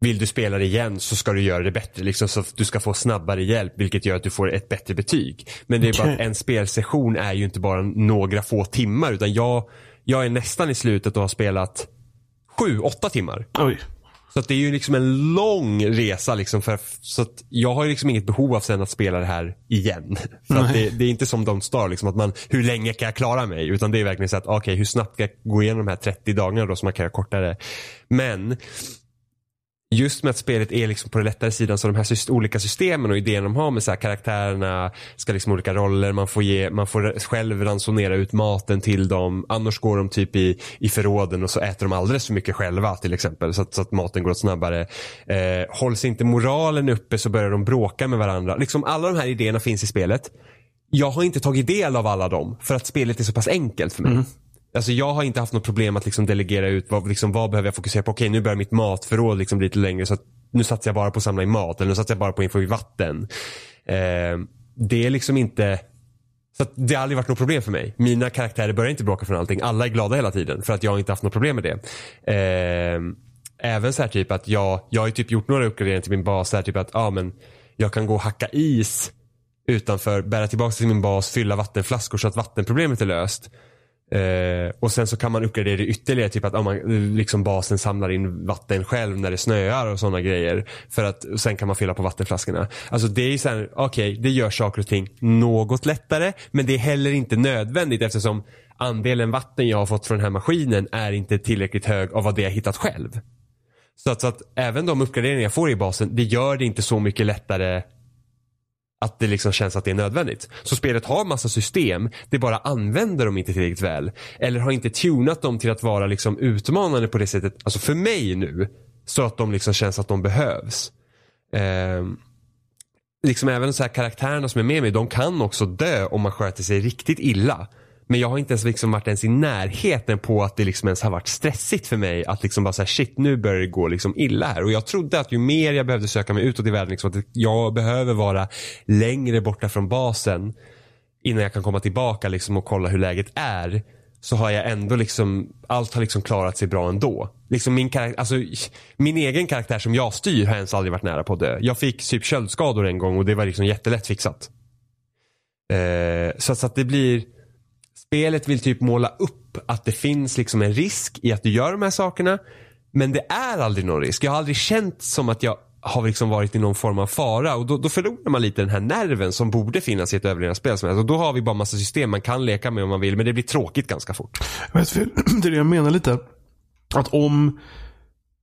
vill du spela det igen så ska du göra det bättre. Liksom, så att du ska få snabbare hjälp vilket gör att du får ett bättre betyg. Men det är okay. bara att en spelsession är ju inte bara några få timmar utan jag, jag är nästan i slutet och har spelat sju, åtta timmar. Oj. Så att det är ju liksom en lång resa liksom för, så att jag har ju liksom inget behov av sen att spela det här igen. [LAUGHS] För att det, det, är inte som Don't Star liksom att man, hur länge kan jag klara mig? Utan det är verkligen så att okej okay, hur snabbt kan jag gå igenom de här 30 dagarna då som man kan göra kortare. Men just med att spelet är liksom på den lättare sidan så de här olika systemen och idéerna de har med så här, karaktärerna ska liksom olika roller, man får, ge, man får själv ransonera ut maten till dem. Annars går de typ i, i förråden och så äter de alldeles för mycket själva till exempel så att, så att maten går åt snabbare. Eh, hålls inte moralen uppe så börjar de bråka med varandra. Liksom alla de här idéerna finns i spelet. Jag har inte tagit del av alla dem för att spelet är så pass enkelt för mig. Mm. Alltså jag har inte haft något problem att liksom delegera ut vad, liksom, vad behöver jag fokusera på. Okej nu börjar mitt matförråd liksom bli lite längre så att nu satsar jag bara på att samla in mat eller nu satsar jag bara på att få i vatten. Eh, det är liksom inte så det har aldrig varit något problem för mig. Mina karaktärer börjar inte bråka från allting. Alla är glada hela tiden för att jag har inte haft något problem med det. Eh, även så här typ att jag, jag har typ gjort några uppgraderingar till min bas. Så här typ att ah, men jag kan gå och hacka is utanför, bära tillbaka till min bas, fylla vattenflaskor så att vattenproblemet är löst. Eh, och sen så kan man uppgradera det ytterligare, typ att om man, liksom basen samlar in vatten själv när det snöar och sådana grejer. För att sen kan man fylla på vattenflaskorna. Alltså det är ju såhär, okej, okay, det gör saker och ting något lättare, men det är heller inte nödvändigt eftersom andelen vatten jag har fått från den här maskinen är inte tillräckligt hög av vad det jag hittat själv. Så att, så att även de uppgraderingar jag får i basen, det gör det inte så mycket lättare att det liksom känns att det är nödvändigt. Så spelet har massa system, det bara använder dem inte tillräckligt väl. Eller har inte tunat dem till att vara liksom utmanande på det sättet, alltså för mig nu, så att de liksom känns att de behövs. Eh, liksom även så här karaktärerna som är med mig, de kan också dö om man sköter sig riktigt illa. Men jag har inte ens liksom varit ens i närheten på att det liksom ens har varit stressigt för mig att liksom bara säga shit nu börjar det gå liksom illa här. Och jag trodde att ju mer jag behövde söka mig utåt i världen, liksom att jag behöver vara längre borta från basen innan jag kan komma tillbaka liksom och kolla hur läget är. Så har jag ändå liksom, allt har liksom klarat sig bra ändå. Liksom min, karaktär, alltså, min egen karaktär som jag styr har ens aldrig varit nära på att dö. Jag fick typ köldskador en gång och det var liksom jättelätt fixat. Eh, så, så att det blir spelet vill typ måla upp att det finns liksom en risk i att du gör de här sakerna. Men det är aldrig någon risk. Jag har aldrig känt som att jag har liksom varit i någon form av fara och då, då förlorar man lite den här nerven som borde finnas i ett överlevnadsspel. Som helst. Och då har vi bara massa system man kan leka med om man vill men det blir tråkigt ganska fort. Vet, [CLEARS THROAT] det är det jag menar lite. Att om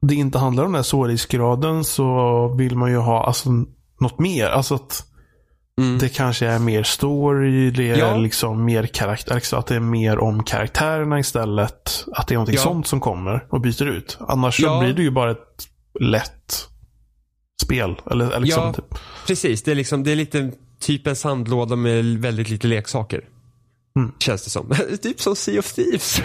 det inte handlar om den här svårighetsgraden så vill man ju ha alltså, något mer. Alltså att Mm. Det kanske är mer story, det är ja. liksom mer karaktär. Liksom att det är mer om karaktärerna istället. Att det är någonting ja. sånt som kommer och byter ut. Annars ja. blir det ju bara ett lätt spel. Eller, eller liksom, ja, typ. precis. Det är, liksom, det är lite typ en sandlåda med väldigt lite leksaker. Mm. Känns det som. [LAUGHS] typ som Sea of Thieves. uh,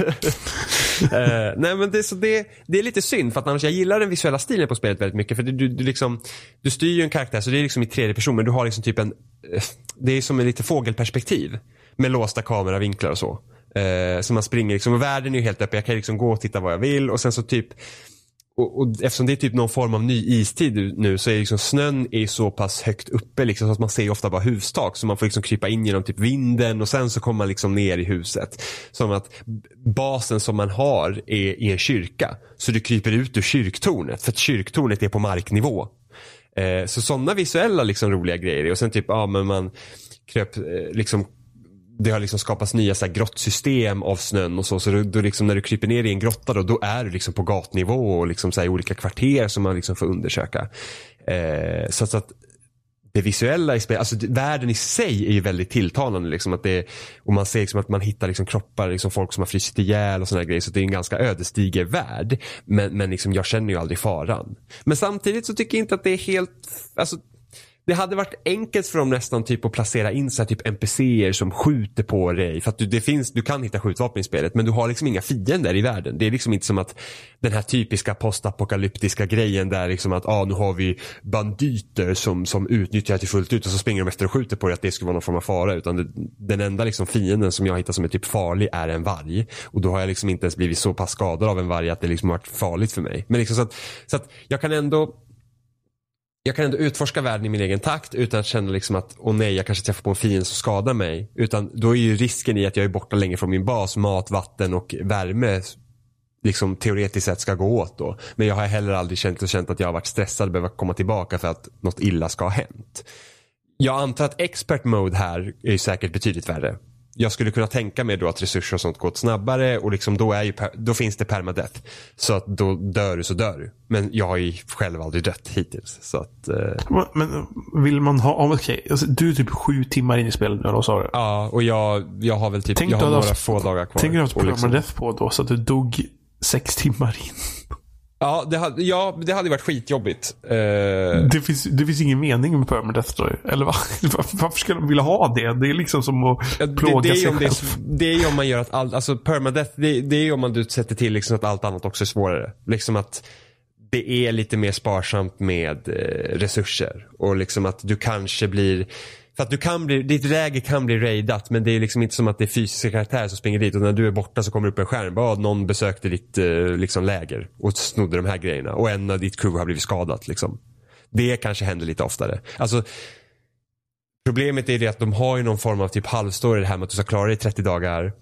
[LAUGHS] nej men det, så det, det är lite synd för att annars jag gillar den visuella stilen på spelet väldigt mycket. För du, du, liksom, du styr ju en karaktär så det är liksom i tredje person men du har liksom typ en, eh, det är som en lite fågelperspektiv. Med låsta kameravinklar och så. Uh, så man springer liksom, och världen är ju helt öppen. Jag kan liksom gå och titta vad jag vill och sen så typ och, och, eftersom det är typ någon form av ny istid nu så är liksom snön är så pass högt uppe liksom, så att man ser ofta bara hustak. Så man får liksom krypa in genom typ vinden och sen så kommer man liksom ner i huset. Som att basen som man har är i en kyrka. Så du kryper ut ur kyrktornet för att kyrktornet är på marknivå. Eh, så sådana visuella liksom roliga grejer. Och sen typ, ja men man kröp eh, liksom det har liksom skapats nya så här grottsystem av snön och så. Så då, då liksom när du kryper ner i en grotta då, då är du liksom på gatnivå och liksom så här olika kvarter som man liksom får undersöka. Eh, så, så att det visuella i spelet, alltså världen i sig är ju väldigt tilltalande. Liksom, att det, och man ser liksom att man hittar liksom kroppar, liksom folk som har frysit ihjäl och sådana grejer. Så det är en ganska ödesdiger värld. Men, men liksom, jag känner ju aldrig faran. Men samtidigt så tycker jag inte att det är helt, alltså det hade varit enkelt för dem nästan typ att placera in så här, typ NPCer som skjuter på dig. För att du, det finns, du kan hitta skjutvapen i spelet men du har liksom inga fiender i världen. Det är liksom inte som att den här typiska postapokalyptiska grejen där liksom att ah, nu har vi banditer som, som utnyttjar det fullt ut och så springer de efter och skjuter på dig att det skulle vara någon form av fara. Utan det, den enda liksom fienden som jag hittar som är typ farlig är en varg. Och då har jag liksom inte ens blivit så pass skadad av en varg att det liksom har varit farligt för mig. Men liksom så att, så att jag kan ändå jag kan ändå utforska världen i min egen takt utan att känna liksom att, åh nej, jag kanske träffar på en fiende som skadar mig. Utan då är ju risken i att jag är borta länge från min bas, mat, vatten och värme liksom teoretiskt sett ska gå åt då. Men jag har heller aldrig känt, och känt att jag har varit stressad och behöver komma tillbaka för att något illa ska ha hänt. Jag antar att expert mode här är säkert betydligt värre jag skulle kunna tänka mig då att resurser och sånt går snabbare och liksom då, är ju, då finns det permadeath. Så att då dör du så dör du. Men jag har ju själv aldrig dött hittills. Så att, eh... Men vill man ha, okej, okay. alltså, du är typ sju timmar in i spelet nu då sa du? Ja, och jag, jag har väl typ, tänk jag har några haft, få dagar kvar. Tänk att du har haft permadeath liksom... på då så att du dog sex timmar in. Ja, det hade, ja, det hade varit skitjobbigt. Uh... Det, finns, det finns ingen mening med permadeath då. Eller va? [LAUGHS] varför ska de vilja ha det? Det är liksom som att ja, plåga det, det sig själv. Det, det är ju om man gör att allt, alltså permadeath, det, det är ju om man sätter till liksom att allt annat också är svårare. Liksom att det är lite mer sparsamt med eh, resurser. Och liksom att du kanske blir för att du kan bli, ditt läger kan bli raidat men det är liksom inte som att det är fysiska karaktärer som springer dit och när du är borta så kommer det upp en skärm. Bara, någon besökte ditt eh, liksom, läger och snodde de här grejerna och en av ditt crew har blivit skadat. Liksom. Det kanske händer lite oftare. Alltså, problemet är det att de har ju någon form av typ halvstory det här med att du ska klara dig i 30 dagar.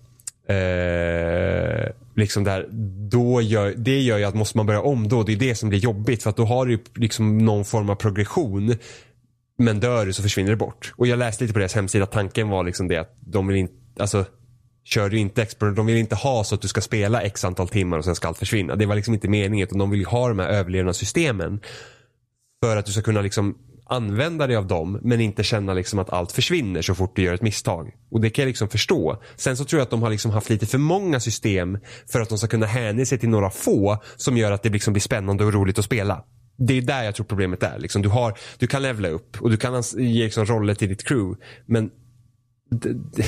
Eh, liksom där, då gör, det gör ju att måste man börja om då. Det är det som blir jobbigt för att då har du liksom någon form av progression men dör du så försvinner det bort. Och jag läste lite på deras hemsida. Tanken var liksom det att de vill inte, alltså kör du inte expert, de vill inte ha så att du ska spela x antal timmar och sen ska allt försvinna. Det var liksom inte meningen utan de vill ju ha de här överlevnadssystemen. För att du ska kunna liksom använda dig av dem men inte känna liksom att allt försvinner så fort du gör ett misstag. Och det kan jag liksom förstå. Sen så tror jag att de har liksom haft lite för många system för att de ska kunna hänge sig till några få som gör att det liksom blir spännande och roligt att spela. Det är där jag tror problemet är. Liksom du, har, du kan levla upp och du kan ge liksom roller till ditt crew. Men det, det,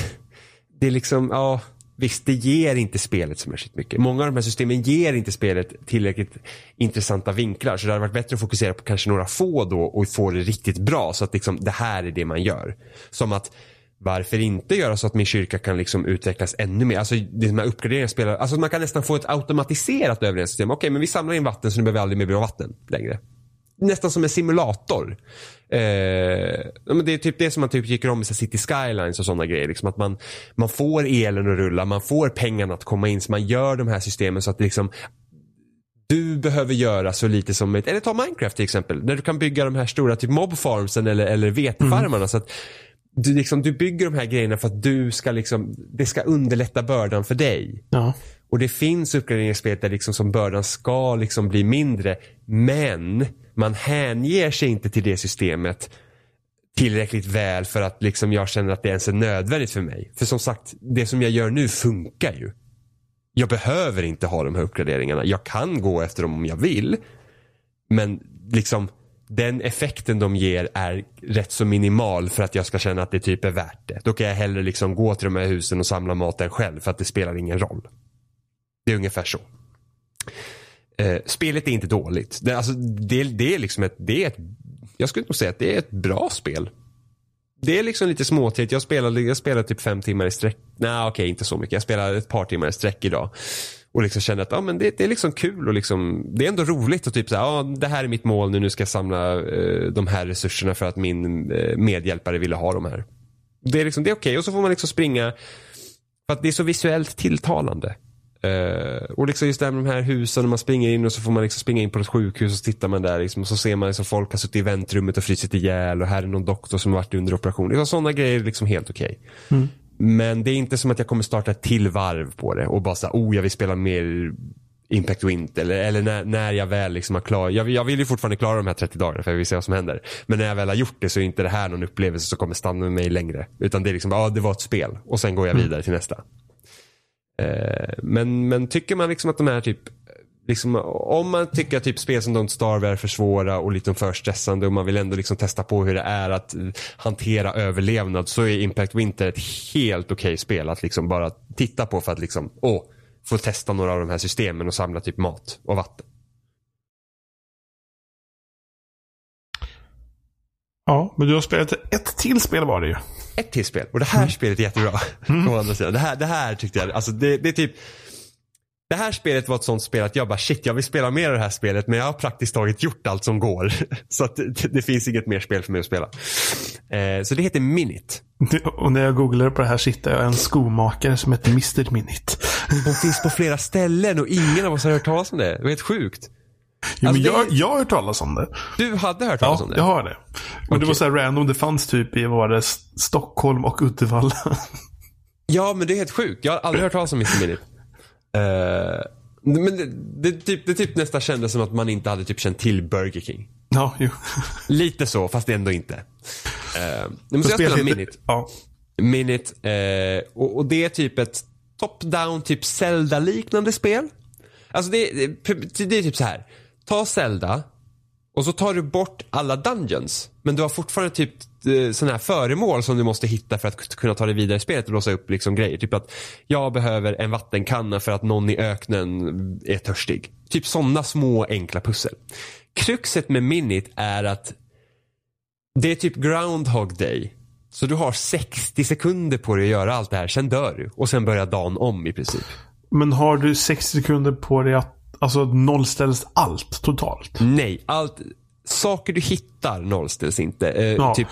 det är liksom, ja Visst, det ger inte spelet så mycket. Många av de här systemen ger inte spelet tillräckligt intressanta vinklar. Så det hade varit bättre att fokusera på kanske några få då och få det riktigt bra. Så att liksom, det här är det man gör. Som att varför inte göra så att min kyrka kan liksom utvecklas ännu mer? Alltså de här uppgraderingarna spelar, alltså man kan nästan få ett automatiserat överlevnadssystem. Okej, men vi samlar in vatten så nu behöver vi aldrig mer bli vatten längre nästan som en simulator. Eh, det är typ det som man typ gick om i City Skylines och sådana grejer. Liksom att man, man får elen att rulla, man får pengarna att komma in. Så man gör de här systemen så att liksom du behöver göra så lite som ett, eller ta Minecraft till exempel. När du kan bygga de här stora typ mobfarmsen eller, eller vetefarmarna. Mm. Så att du, liksom, du bygger de här grejerna för att du ska liksom, det ska underlätta bördan för dig. Ja. Och det finns uppgraderingsspel där liksom som bördan ska liksom bli mindre. Men man hänger sig inte till det systemet tillräckligt väl för att liksom jag känner att det ens är nödvändigt för mig. För som sagt, det som jag gör nu funkar ju. Jag behöver inte ha de här uppgraderingarna. Jag kan gå efter dem om jag vill. Men liksom den effekten de ger är rätt så minimal för att jag ska känna att det typ är värt det. Då kan jag hellre liksom gå till de här husen och samla maten själv för att det spelar ingen roll. Det är ungefär så. Eh, spelet är inte dåligt. Det, alltså, det, det är liksom ett, det är ett, jag skulle nog säga att det är ett bra spel. Det är liksom lite småtrevligt. Jag spelade, jag spelade typ fem timmar i sträck. Nej okej okay, inte så mycket. Jag spelade ett par timmar i sträck idag. Och liksom kände att ah, men det, det är liksom kul och liksom, det är ändå roligt att typ säga, ah, det här är mitt mål nu, nu ska jag samla eh, de här resurserna för att min eh, medhjälpare ville ha de här. Det är liksom, det är okej okay. och så får man liksom springa, för att det är så visuellt tilltalande. Uh, och liksom just det här med de här husen, man springer in och så får man liksom springa in på ett sjukhus och så tittar man där liksom, och så ser man liksom folk har suttit i väntrummet och frysit ihjäl och här är någon doktor som har varit under operation. Liksom, sådana grejer är liksom helt okej. Okay. Mm. Men det är inte som att jag kommer starta ett till varv på det och bara säga oh jag vill spela mer Impact Wint eller, eller när, när jag väl liksom har klarat, jag, jag vill ju fortfarande klara de här 30 dagarna för jag vill se vad som händer. Men när jag väl har gjort det så är inte det här någon upplevelse som kommer stanna med mig längre. Utan det är liksom, ja ah, det var ett spel och sen går jag mm. vidare till nästa. Eh, men, men tycker man liksom att de här typ Liksom, om man tycker att typ spel som Don't Starve är för svåra och lite för stressande och man vill ändå liksom testa på hur det är att hantera överlevnad så är Impact Winter ett helt okej okay spel att liksom bara titta på för att liksom, åh, få testa några av de här systemen och samla typ mat och vatten. Ja, men du har spelat ett till spel var det ju. Ett till spel. Och det här mm. spelet är jättebra. Mm. Å andra sidan. Det, här, det här tyckte jag, alltså det, det är typ det här spelet var ett sånt spel att jag bara shit, jag vill spela mer av det här spelet men jag har praktiskt taget gjort allt som går. [LAUGHS] Så att det, det finns inget mer spel för mig att spela. Eh, så det heter Minit. Och när jag googlade på det här så hittade jag en skomakare som heter Mr Minit. De finns på flera ställen och ingen av oss har hört talas om det. Det var helt sjukt. Jo, alltså, men jag, det... jag har hört talas om det. Du hade hört talas ja, om det? Ja, jag har det. Men okay. det var så här random. Det fanns typ i var det, Stockholm och Uddevalla. [LAUGHS] ja, men det är helt sjukt. Jag har aldrig hört talas om Mr Minute. Uh, men det, det, typ, det typ nästan kändes som att man inte hade typ känt till Burger King. Ja, jo. Lite så, fast ändå inte. Uh, men så jag spelar Minute. Ja. Minute. Uh, och, och det är typ ett top-down, typ Zelda-liknande spel. Alltså det, det, det är typ så här. Ta Zelda och så tar du bort alla dungeons. Men du har fortfarande typ eh, sådana här föremål som du måste hitta för att kunna ta dig vidare i spelet och låsa upp liksom grejer. Typ att jag behöver en vattenkanna för att någon i öknen är törstig. Typ sådana små enkla pussel. Kruxet med Minit är att det är typ Groundhog Day. Så du har 60 sekunder på dig att göra allt det här, sen dör du. Och sen börjar dagen om i princip. Men har du 60 sekunder på dig att alltså, nollställs allt totalt? Nej, allt. Saker du hittar nollställs inte. Eh, ja. Typ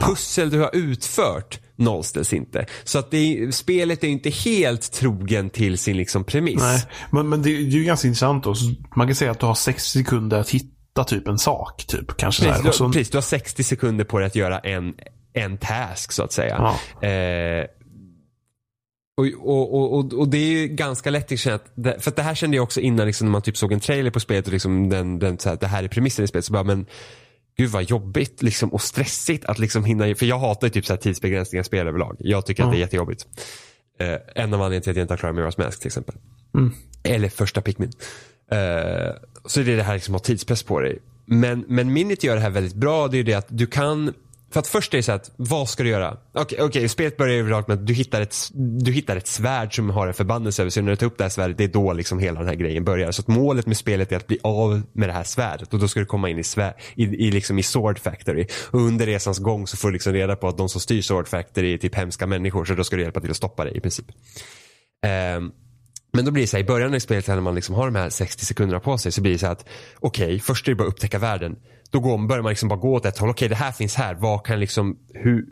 pussel du har utfört nollställs inte. Så att det, spelet är inte helt trogen till sin liksom premiss. Nej, men, men det, är ju ganska intressant då. Man kan säga att du har 60 sekunder att hitta typ en sak. Typ, kanske precis, du, så... precis, du har 60 sekunder på dig att göra en, en task så att säga. Ja. Eh, och, och, och, och, det är ju ganska lätt att känna att, det, för att det här kände jag också innan liksom, när man typ såg en trailer på spelet och liksom den, den, så här, det här är premissen i spelet. Så bara, men gud vad jobbigt liksom, och stressigt att liksom hinna, för jag hatar ju typ så här tidsbegränsningar spel överlag. Jag tycker att det är jättejobbigt. Eh, en av anledningarna till att jag inte har klarat Mirror's Mask till exempel. Eller första Pikmin. Eh, så det är det här liksom att ha tidspress på dig. Men, men Minit gör det här väldigt bra. Det är det att du kan för att först är det så att, vad ska du göra? Okej, okay, spelet börjar överlag med att du hittar, ett, du hittar ett svärd som har en förbannelse över sig. När du tar upp det här svärdet, det är då liksom hela den här grejen börjar. Så att målet med spelet är att bli av med det här svärdet. Och då ska du komma in i, svär, i, i, liksom i Sword Factory. Och under resans gång så får du liksom reda på att de som styr Sword Factory är typ hemska människor. Så då ska du hjälpa till att stoppa det i princip. Um, men då blir det så här, i början av spelet när man liksom har de här 60 sekunderna på sig så blir det så här att okej, okay, först är det bara att upptäcka världen. Då går, börjar man liksom bara gå åt ett håll. Okej, okay, det här finns här. Vad kan liksom, hur,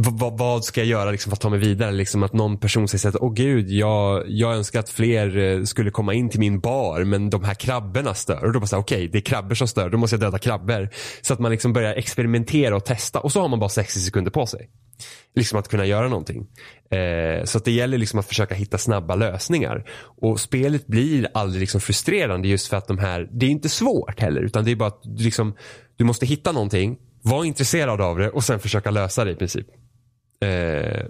vad, vad ska jag göra liksom för att ta mig vidare? Liksom att någon person säger att åh gud, jag, jag önskar att fler eh, skulle komma in till min bar men de här krabborna stör. Och då bara okej, okay, det är krabbor som stör, då måste jag döda krabbor. Så att man liksom börjar experimentera och testa och så har man bara 60 sekunder på sig. Liksom att kunna göra någonting. Eh, så att det gäller liksom att försöka hitta snabba lösningar. Och spelet blir aldrig liksom frustrerande just för att de här, det är inte svårt heller utan det är bara att du, liksom, du måste hitta någonting, vara intresserad av det och sen försöka lösa det i princip. Eh,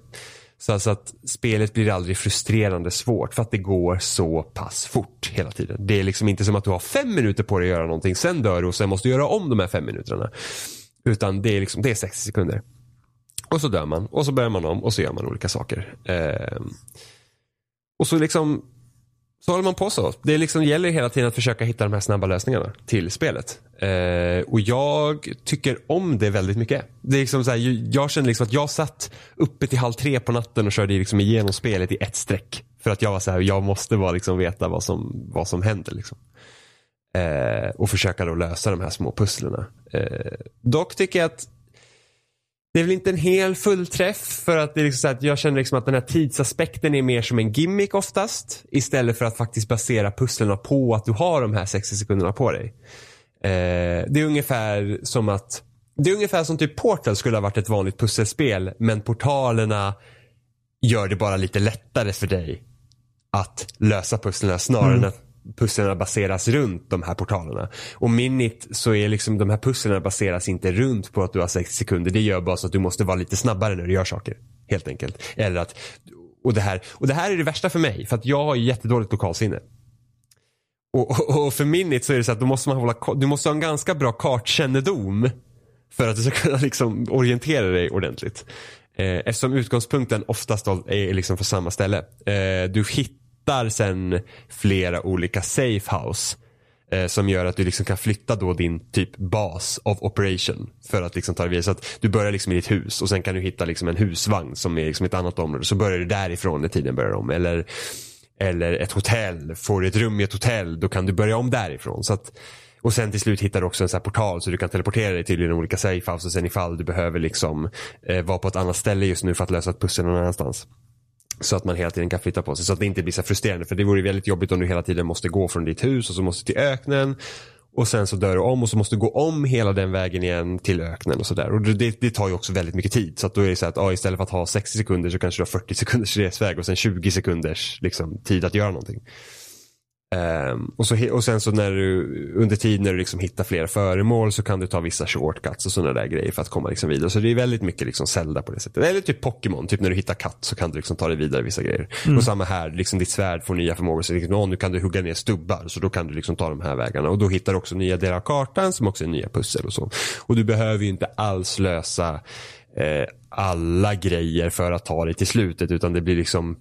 så så att spelet blir aldrig frustrerande svårt för att det går så pass fort hela tiden. Det är liksom inte som att du har fem minuter på dig att göra någonting, sen dör du och sen måste du göra om de här fem minuterna. Utan det är, liksom, det är 60 sekunder. Och så dör man och så börjar man om och så gör man olika saker. Eh, och så liksom så håller man på så. Det liksom gäller hela tiden att försöka hitta de här snabba lösningarna till spelet. Eh, och jag tycker om det väldigt mycket. Det är liksom så här, jag känner liksom att jag satt uppe till halv tre på natten och körde liksom igenom spelet i ett streck. För att jag var så här, jag måste bara liksom veta vad som, vad som händer. Liksom. Eh, och försöka då lösa de här små pusslerna. Eh, dock tycker jag att det är väl inte en hel fullträff för att, det är liksom så att jag känner liksom att den här tidsaspekten är mer som en gimmick oftast. Istället för att faktiskt basera pusslerna på att du har de här 60 sekunderna på dig. Eh, det är ungefär som att det är ungefär som typ Portal skulle ha varit ett vanligt pusselspel men portalerna gör det bara lite lättare för dig att lösa pusslerna snarare mm. än att pusslerna baseras runt de här portalerna. Och minit så är liksom de här pusslerna baseras inte runt på att du har 60 sekunder. Det gör bara så att du måste vara lite snabbare när du gör saker. Helt enkelt. Eller att, och det här, och det här är det värsta för mig. För att jag har jättedåligt lokalsinne. Och, och, och för minit så är det så att du måste man hålla, du måste ha en ganska bra kartkännedom. För att du ska kunna liksom orientera dig ordentligt. Eh, eftersom utgångspunkten oftast är liksom från samma ställe. Eh, du hittar hittar sen flera olika safehouse. Eh, som gör att du liksom kan flytta då din typ bas of operation. För att liksom ta det vidare. Så att du börjar liksom i ditt hus och sen kan du hitta liksom en husvagn som är liksom ett annat område. Så börjar du därifrån när tiden börjar om. Eller, eller ett hotell. Får du ett rum i ett hotell då kan du börja om därifrån. Så att, och sen till slut hittar du också en sån portal så du kan teleportera dig till dina olika safehouse. och sen ifall du behöver liksom eh, vara på ett annat ställe just nu för att lösa ett pussel någon annanstans. Så att man hela tiden kan flytta på sig så att det inte blir så frustrerande. För det vore väldigt jobbigt om du hela tiden måste gå från ditt hus och så måste du till öknen. Och sen så dör du om och så måste du gå om hela den vägen igen till öknen och sådär. Och det, det, tar ju också väldigt mycket tid. Så att då är det så att ja, istället för att ha 60 sekunder så kanske du har 40 sekunders resväg och sen 20 sekunders liksom, tid att göra någonting. Um, och, så, och sen så när du, under tid när du liksom hittar flera föremål så kan du ta vissa shortcuts och sådana där grejer för att komma liksom vidare. Så det är väldigt mycket liksom Zelda på det sättet. Eller typ Pokémon, typ när du hittar katt så kan du liksom ta dig vidare vissa grejer. Mm. Och samma här, liksom ditt svärd får nya förmågor. Så liksom, nu kan du hugga ner stubbar så då kan du liksom ta de här vägarna. Och då hittar du också nya delar av kartan som också är nya pussel och så. Och du behöver ju inte alls lösa eh, alla grejer för att ta dig till slutet utan det blir liksom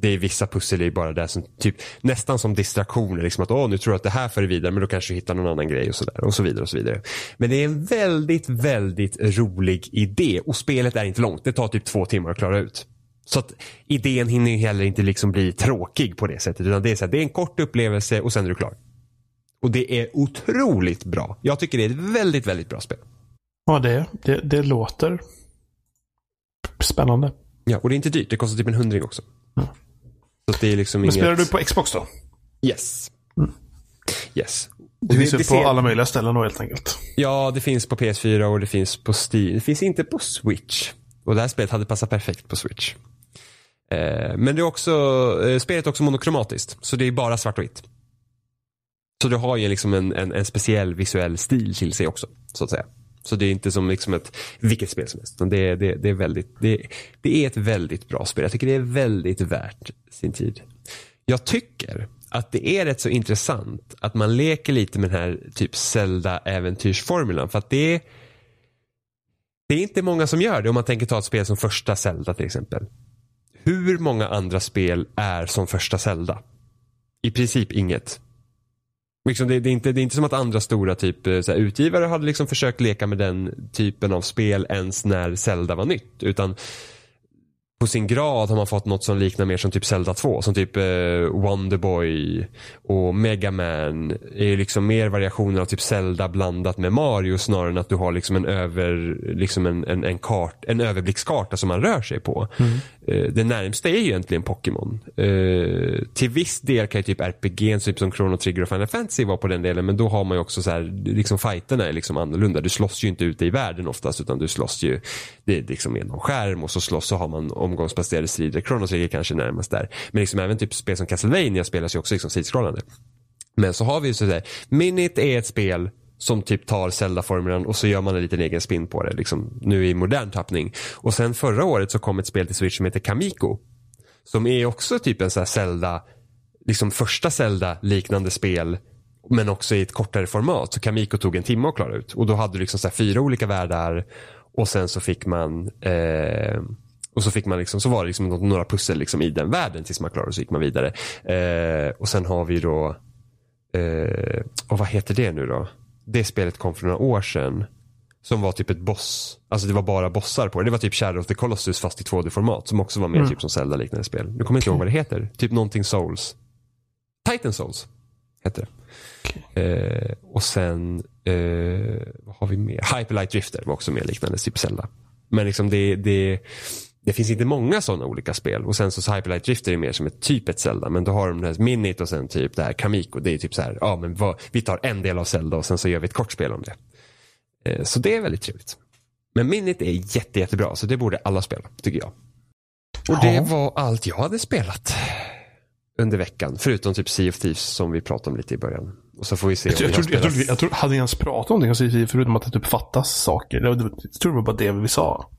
det är vissa pussel är bara där som typ nästan som distraktioner. Liksom att åh nu tror jag att det här för vidare men då kanske du hittar någon annan grej och så där och så vidare och så vidare. Men det är en väldigt, väldigt rolig idé och spelet är inte långt. Det tar typ två timmar att klara ut. Så att idén hinner ju heller inte liksom bli tråkig på det sättet utan det är, så här, det är en kort upplevelse och sen är du klar. Och det är otroligt bra. Jag tycker det är ett väldigt, väldigt bra spel. Ja, det, det, det låter spännande. Ja, och det är inte dyrt. Det kostar typ en hundring också. Ja. Så det är liksom Men inget... spelar du på Xbox då? Yes. Mm. Yes. Det finns det, det på ser... alla möjliga ställen då helt enkelt. Ja, det finns på PS4 och det finns på Steam. Det finns inte på Switch. Och det här spelet hade passat perfekt på Switch. Eh, men det är också, eh, spelet är också monokromatiskt. Så det är bara svart och vitt. Så det har ju liksom en, en, en speciell visuell stil till sig också. Så att säga. Så det är inte som liksom ett vilket spel som helst. Det, det, det, är väldigt, det, det är ett väldigt bra spel. Jag tycker det är väldigt värt sin tid. Jag tycker att det är rätt så intressant att man leker lite med den här typ Zelda-äventyrsformulan. För att det är, det är inte många som gör det om man tänker ta ett spel som första Zelda till exempel. Hur många andra spel är som första Zelda? I princip inget. Liksom det, det, är inte, det är inte som att andra stora typ, eh, så här, utgivare hade liksom försökt leka med den typen av spel ens när Zelda var nytt. Utan på sin grad har man fått något som liknar mer som typ Zelda 2. Som typ eh, Wonderboy och Mega Man är liksom mer variationer av typ Zelda blandat med Mario snarare än att du har liksom en, över, liksom en, en, en, kart, en överblickskarta som man rör sig på. Mm. Eh, det närmsta är ju egentligen Pokémon. Eh, till viss del kan ju typ RPG, typ som Chrono Trigger och Final Fantasy vara på den delen men då har man ju också så här, liksom fighterna är liksom annorlunda. Du slåss ju inte ute i världen oftast utan du slåss ju, det är liksom med någon skärm och så slåss så har man omgångsbaserade strider. Chrono Trigger kanske närmast där. Men liksom även typ spel som Castlevania spelas ju också liksom sidskrollande. Men så har vi ju sådär, Minit är ett spel som typ tar Zelda-formulan och så gör man en liten egen spin på det. Liksom, nu i modern tappning. Och sen förra året så kom ett spel till Switch som heter Kamiko. Som är också typ en sån här Zelda, liksom första Zelda-liknande spel. Men också i ett kortare format. Så Kamiko tog en timme att klara ut. Och då hade du liksom så fyra olika världar. Och sen så fick man eh, och så fick man liksom, så var det liksom några pussel liksom i den världen tills man klarade och så gick man vidare. Eh, och sen har vi då, eh, och vad heter det nu då? Det spelet kom för några år sedan. Som var typ ett boss, alltså det var bara bossar på det. Det var typ Shadow of the Colossus fast i 2D-format. Som också var mer mm. typ som Zelda-liknande spel. Nu kommer jag inte ihåg vad det heter. Typ någonting Souls. Titan Souls hette det. Okay. Eh, och sen, eh, vad har vi mer? Hyperlight Drifter var också mer liknande, typ Zelda. Men liksom det, det det finns inte många sådana olika spel. Och sen så Hyperlight Drifter är mer som ett typ ett Zelda. Men då har de det här Minit och sen typ det här Kamiko. Det är typ så här, ja men vad, vi tar en del av Zelda och sen så gör vi ett kort spel om det. Eh, så det är väldigt trevligt. Men Minit är jätte, jättebra så det borde alla spela, tycker jag. Och det var allt jag hade spelat under veckan. Förutom typ Sea of Thieves som vi pratade om lite i början. Och så får vi se jag, jag, tror, jag, tror, jag tror, hade vi ens pratat om det förutom att det typ fattas saker? Jag tror det var bara det vi sa.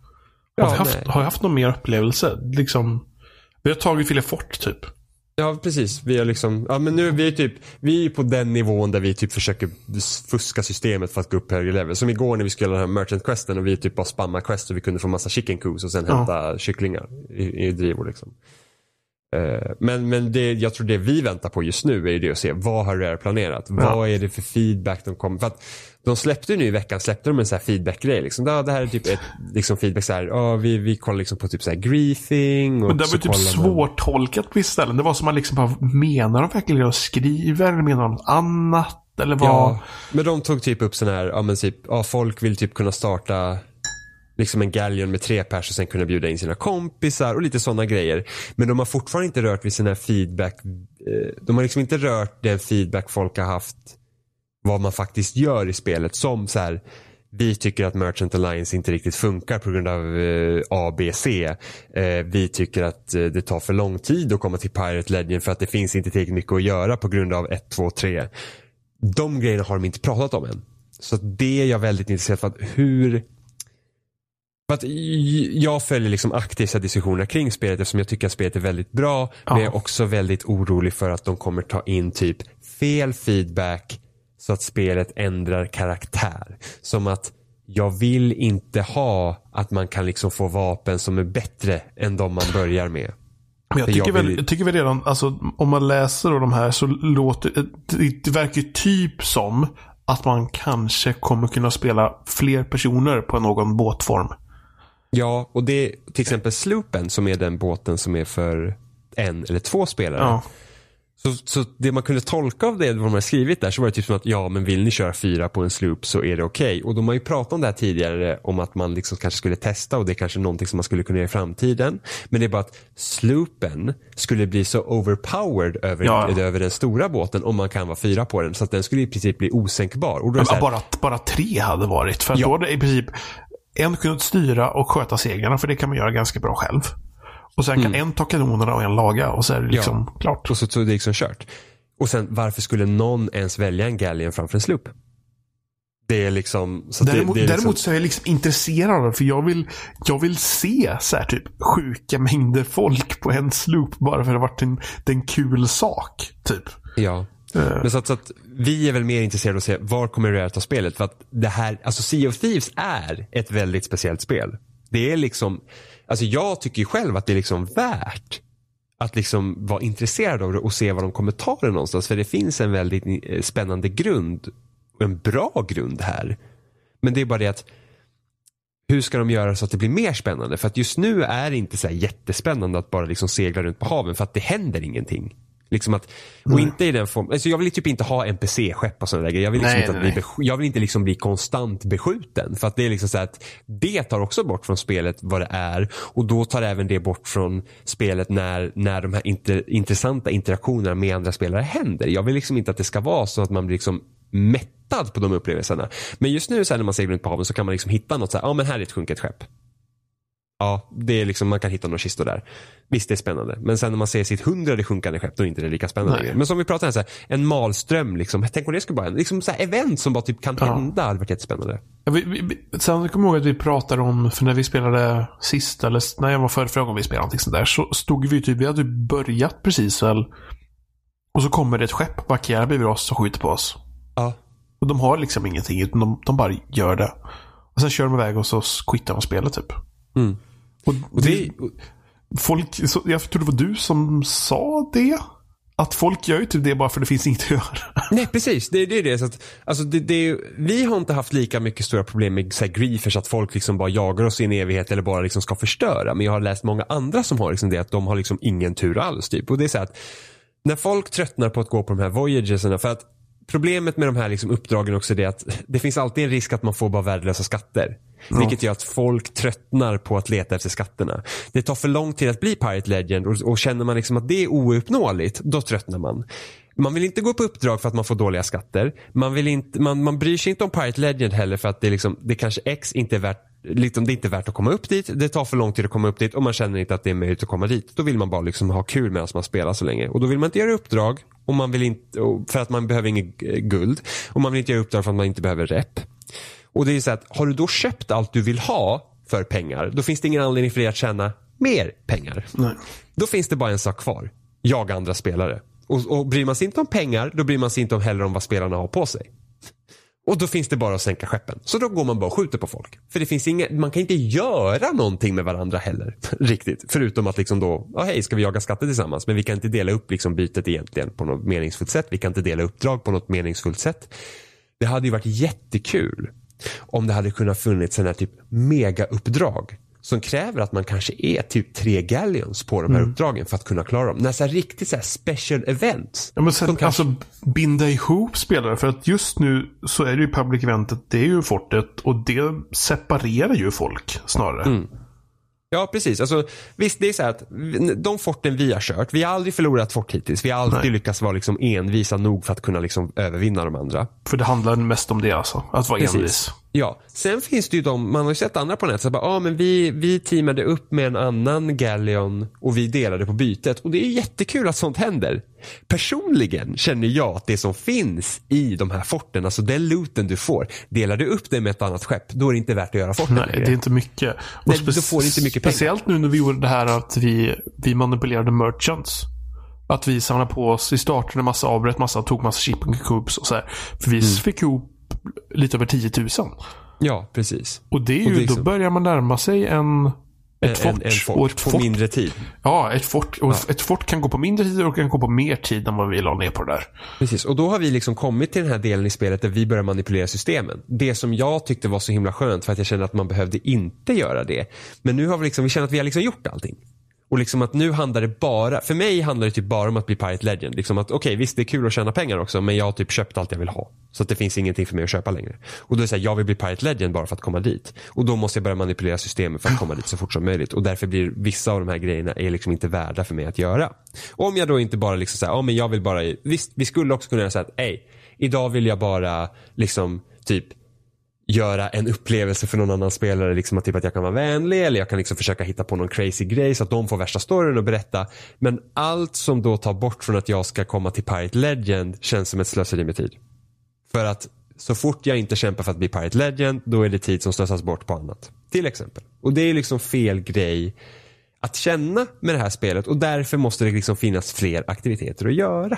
Ja, har, vi haft, har vi haft någon mer upplevelse? Liksom, vi har tagit Filefort typ. Ja, precis. Vi har liksom, ja men nu vi är typ, vi är på den nivån där vi typ försöker fuska systemet för att gå upp högre level. Som igår när vi skulle göra den här merchant questen och vi typ bara spamma quest och vi kunde få massa chicken coos och sen ja. hämta kycklingar i, i drivor liksom. Uh, men men det, jag tror det vi väntar på just nu är det att se vad har Rare planerat? Ja. Vad är det för feedback de kommer? För att de släppte nu i veckan släppte de en så här feedback-grej. Liksom. Det, det här är typ ett liksom feedback så här, oh, vi, vi kollar liksom på typ så här griefing. Men det var typ svårtolkat på vissa ställen. Det var som man liksom bara, menar de verkligen det och skriver? Eller menar de något annat? Eller vad? Ja, men de tog typ upp sån här, ja men typ, ja folk vill typ kunna starta liksom en galjon med tre pers och sen kunna bjuda in sina kompisar och lite sådana grejer. Men de har fortfarande inte rört vid sina feedback. Eh, de har liksom inte rört den feedback folk har haft vad man faktiskt gör i spelet. Som så här, vi tycker att Merchant Alliance inte riktigt funkar på grund av eh, A, B, C. Eh, vi tycker att eh, det tar för lång tid att komma till Pirate Legend för att det finns inte tillräckligt mycket att göra på grund av 1, 2, 3. De grejerna har de inte pratat om än. Så det är jag väldigt intresserad av. Hur att jag följer liksom aktiva diskussioner kring spelet eftersom jag tycker att spelet är väldigt bra. Ja. Men jag är också väldigt orolig för att de kommer ta in typ fel feedback så att spelet ändrar karaktär. Som att jag vill inte ha att man kan liksom få vapen som är bättre än de man börjar med. Men jag tycker, jag, vill... väl, jag tycker väl redan, alltså om man läser de här så låter det, det verkar typ som att man kanske kommer kunna spela fler personer på någon båtform. Ja, och det är till exempel Sloopen som är den båten som är för en eller två spelare. Ja. Så, så det man kunde tolka av det, vad de har skrivit där, så var det typ som att ja, men vill ni köra fyra på en sloop så är det okej. Okay. Och de har ju pratat om det här tidigare, om att man liksom kanske skulle testa och det är kanske någonting som man skulle kunna göra i framtiden. Men det är bara att sloopen skulle bli så overpowered över, ja. över den stora båten om man kan vara fyra på den. Så att den skulle i princip bli osänkbar. Och då här, bara, bara tre hade varit. För ja. då hade i princip en kunnat styra och sköta seglarna, för det kan man göra ganska bra själv. Och sen kan mm. en ta kanonerna och en laga och så är det liksom ja. klart. Och så, så är det liksom kört. Och sen varför skulle någon ens välja en Galleon framför en Sloop? Det är liksom... Så Däremot, det, det är liksom, däremot så är jag liksom intresserad. För jag vill, jag vill se så här typ sjuka mängder folk på en sloop. Bara för att det har varit en, det en kul sak. Typ. Ja. Mm. Men så att, så att vi är väl mer intresserade av att se var kommer Rare ta spelet. För att det här, alltså Sea of Thieves är ett väldigt speciellt spel. Det är liksom, alltså jag tycker ju själv att det är liksom värt att liksom vara intresserad av det och se vad de kommer ta det någonstans. För det finns en väldigt eh, spännande grund, en bra grund här. Men det är bara det att hur ska de göra så att det blir mer spännande? För att just nu är det inte så här jättespännande att bara liksom segla runt på haven för att det händer ingenting. Liksom att, och inte i den form, alltså jag vill typ inte ha NPC-skepp och sådana där grejer. Jag vill liksom Nej, inte, nej, bli jag vill inte liksom bli konstant beskjuten. För att det är liksom så att det tar också bort från spelet vad det är. Och då tar även det bort från spelet när, när de här inter, intressanta interaktionerna med andra spelare händer. Jag vill liksom inte att det ska vara så att man blir liksom mättad på de upplevelserna. Men just nu så här, när man seglar runt på haven så kan man liksom hitta något så här, ja men här är ett sjunket skepp. Ja, det är liksom, man kan hitta några kistor där. Visst, det är spännande. Men sen när man ser sitt hundrade sjunkande skepp, då är inte det lika spännande. Nej. Men som vi pratade om, så här, en malström, liksom, tänk om det skulle vara en liksom, så här, event som bara typ kan Ja. hända, hade varit jättespännande. Ja, vi, vi, sen kommer jag ihåg att vi pratade om, för när vi spelade sist, eller när jag var förra, förra gången vi spelade någonting sånt där, så stod vi typ, vi hade typ börjat precis väl. Och så kommer det ett skepp parkerar bredvid oss och skjuter på oss. Ja. Och de har liksom ingenting, utan de, de bara gör det. Och sen kör de iväg och så quittar de spelet typ. Mm. Och, Och det, folk, jag tror det var du som sa det. Att folk gör ju typ det bara för det finns inget att göra. [LAUGHS] Nej precis, det är det. Så att, alltså, det, det vi har inte haft lika mycket stora problem med så här, griefers att folk liksom bara jagar oss i en evighet eller bara liksom ska förstöra. Men jag har läst många andra som har liksom det att de har liksom ingen tur alls. Typ. Och det är så här att när folk tröttnar på att gå på de här voyagerserna för att Problemet med de här liksom uppdragen också är att [LAUGHS] det finns alltid en risk att man får bara värdelösa skatter. Vilket gör att folk tröttnar på att leta efter skatterna. Det tar för lång tid att bli Pirate Legend och, och känner man liksom att det är ouppnåeligt, då tröttnar man. Man vill inte gå på uppdrag för att man får dåliga skatter. Man, vill inte, man, man bryr sig inte om Pirate Legend heller för att det, liksom, det kanske X inte är värt Liksom, det är inte värt att komma upp dit. Det tar för lång tid att komma upp dit och man känner inte att det är möjligt att komma dit. Då vill man bara liksom ha kul medan man spelar så länge. Och då vill man inte göra uppdrag och man vill inte, för att man behöver inget eh, guld. Och man vill inte göra uppdrag för att man inte behöver rep. Och det är så att har du då köpt allt du vill ha för pengar, då finns det ingen anledning för dig att tjäna mer pengar. Nej. Då finns det bara en sak kvar. Jaga andra spelare. Och, och bryr man sig inte om pengar, då bryr man sig inte om heller om vad spelarna har på sig. Och då finns det bara att sänka skeppen. Så då går man bara och skjuter på folk. För det finns inget, man kan inte göra någonting med varandra heller. [LAUGHS] Riktigt. Förutom att liksom då, ja hej, ska vi jaga skatter tillsammans? Men vi kan inte dela upp liksom bytet egentligen på något meningsfullt sätt. Vi kan inte dela uppdrag på något meningsfullt sätt. Det hade ju varit jättekul om det hade kunnat funnits sådana här typ megauppdrag som kräver att man kanske är typ tre galleons på de här uppdragen för att kunna klara dem. När så här riktigt så här special events. Ja, men sen, kanske- alltså binda ihop spelare. För att just nu så är det ju public eventet, det är ju fortet och det separerar ju folk snarare. Mm. Ja, precis. Alltså, visst, det är så här att de forten vi har kört, vi har aldrig förlorat fort hittills. Vi har alltid Nej. lyckats vara liksom envisa nog för att kunna liksom övervinna de andra. För det handlar mest om det alltså. Att vara Precis. envis. Ja, sen finns det ju de, man har ju sett andra på nätet, så bara, ah, men vi, vi teamade upp med en annan Galleon och vi delade på bytet. Och det är jättekul att sånt händer. Personligen känner jag att det som finns i de här forten, alltså den looten du får, delar du upp det med ett annat skepp, då är det inte värt att göra forten Nej, längre. det är inte mycket. Och Nej, du får inte mycket pengar. Speciellt nu när vi gjorde det här att vi, vi manipulerade merchants. Att vi samlade på oss, vi startade en massa, avbröt massa, tog massa shipping cubes och så här. För vi Mm. fick ihop lite över 10 000. Ja, precis. Och det är ju, Och det är då så- börjar man närma sig en, ett fort. En, en fort, och ett på fort, mindre tid. Ja, ett fort, och ett fort kan gå på mindre tid och kan gå på mer tid än vad vi la ner på det där. Precis, och då har vi liksom kommit till den här delen i spelet där vi börjar manipulera systemen. Det som jag tyckte var så himla skönt för att jag kände att man behövde inte göra det. Men nu har vi liksom, vi känner att vi har liksom gjort allting. Och liksom att nu handlar det bara, för mig handlar det typ bara om att bli Pirate Legend. Liksom att okej visst det är kul att tjäna pengar också men jag har typ köpt allt jag vill ha. Så att det finns ingenting för mig att köpa längre. Och då är det så här, jag vill bli Pirate Legend bara för att komma dit. Och då måste jag börja manipulera systemet för att komma dit så fort som möjligt. Och därför blir vissa av de här grejerna är liksom inte värda för mig att göra. Om jag då inte bara liksom säger, ja men jag vill bara, visst vi skulle också kunna säga att, ej, idag vill jag bara liksom typ göra en upplevelse för någon annan spelare. Liksom att, typ att jag kan vara vänlig eller jag kan liksom försöka hitta på någon crazy grej så att de får värsta storyn och berätta. Men allt som då tar bort från att jag ska komma till Pirate Legend känns som ett slöseri med tid. För att så fort jag inte kämpar för att bli Pirate Legend då är det tid som slösas bort på annat. Till exempel. Och det är liksom fel grej att känna med det här spelet och därför måste det liksom finnas fler aktiviteter att göra.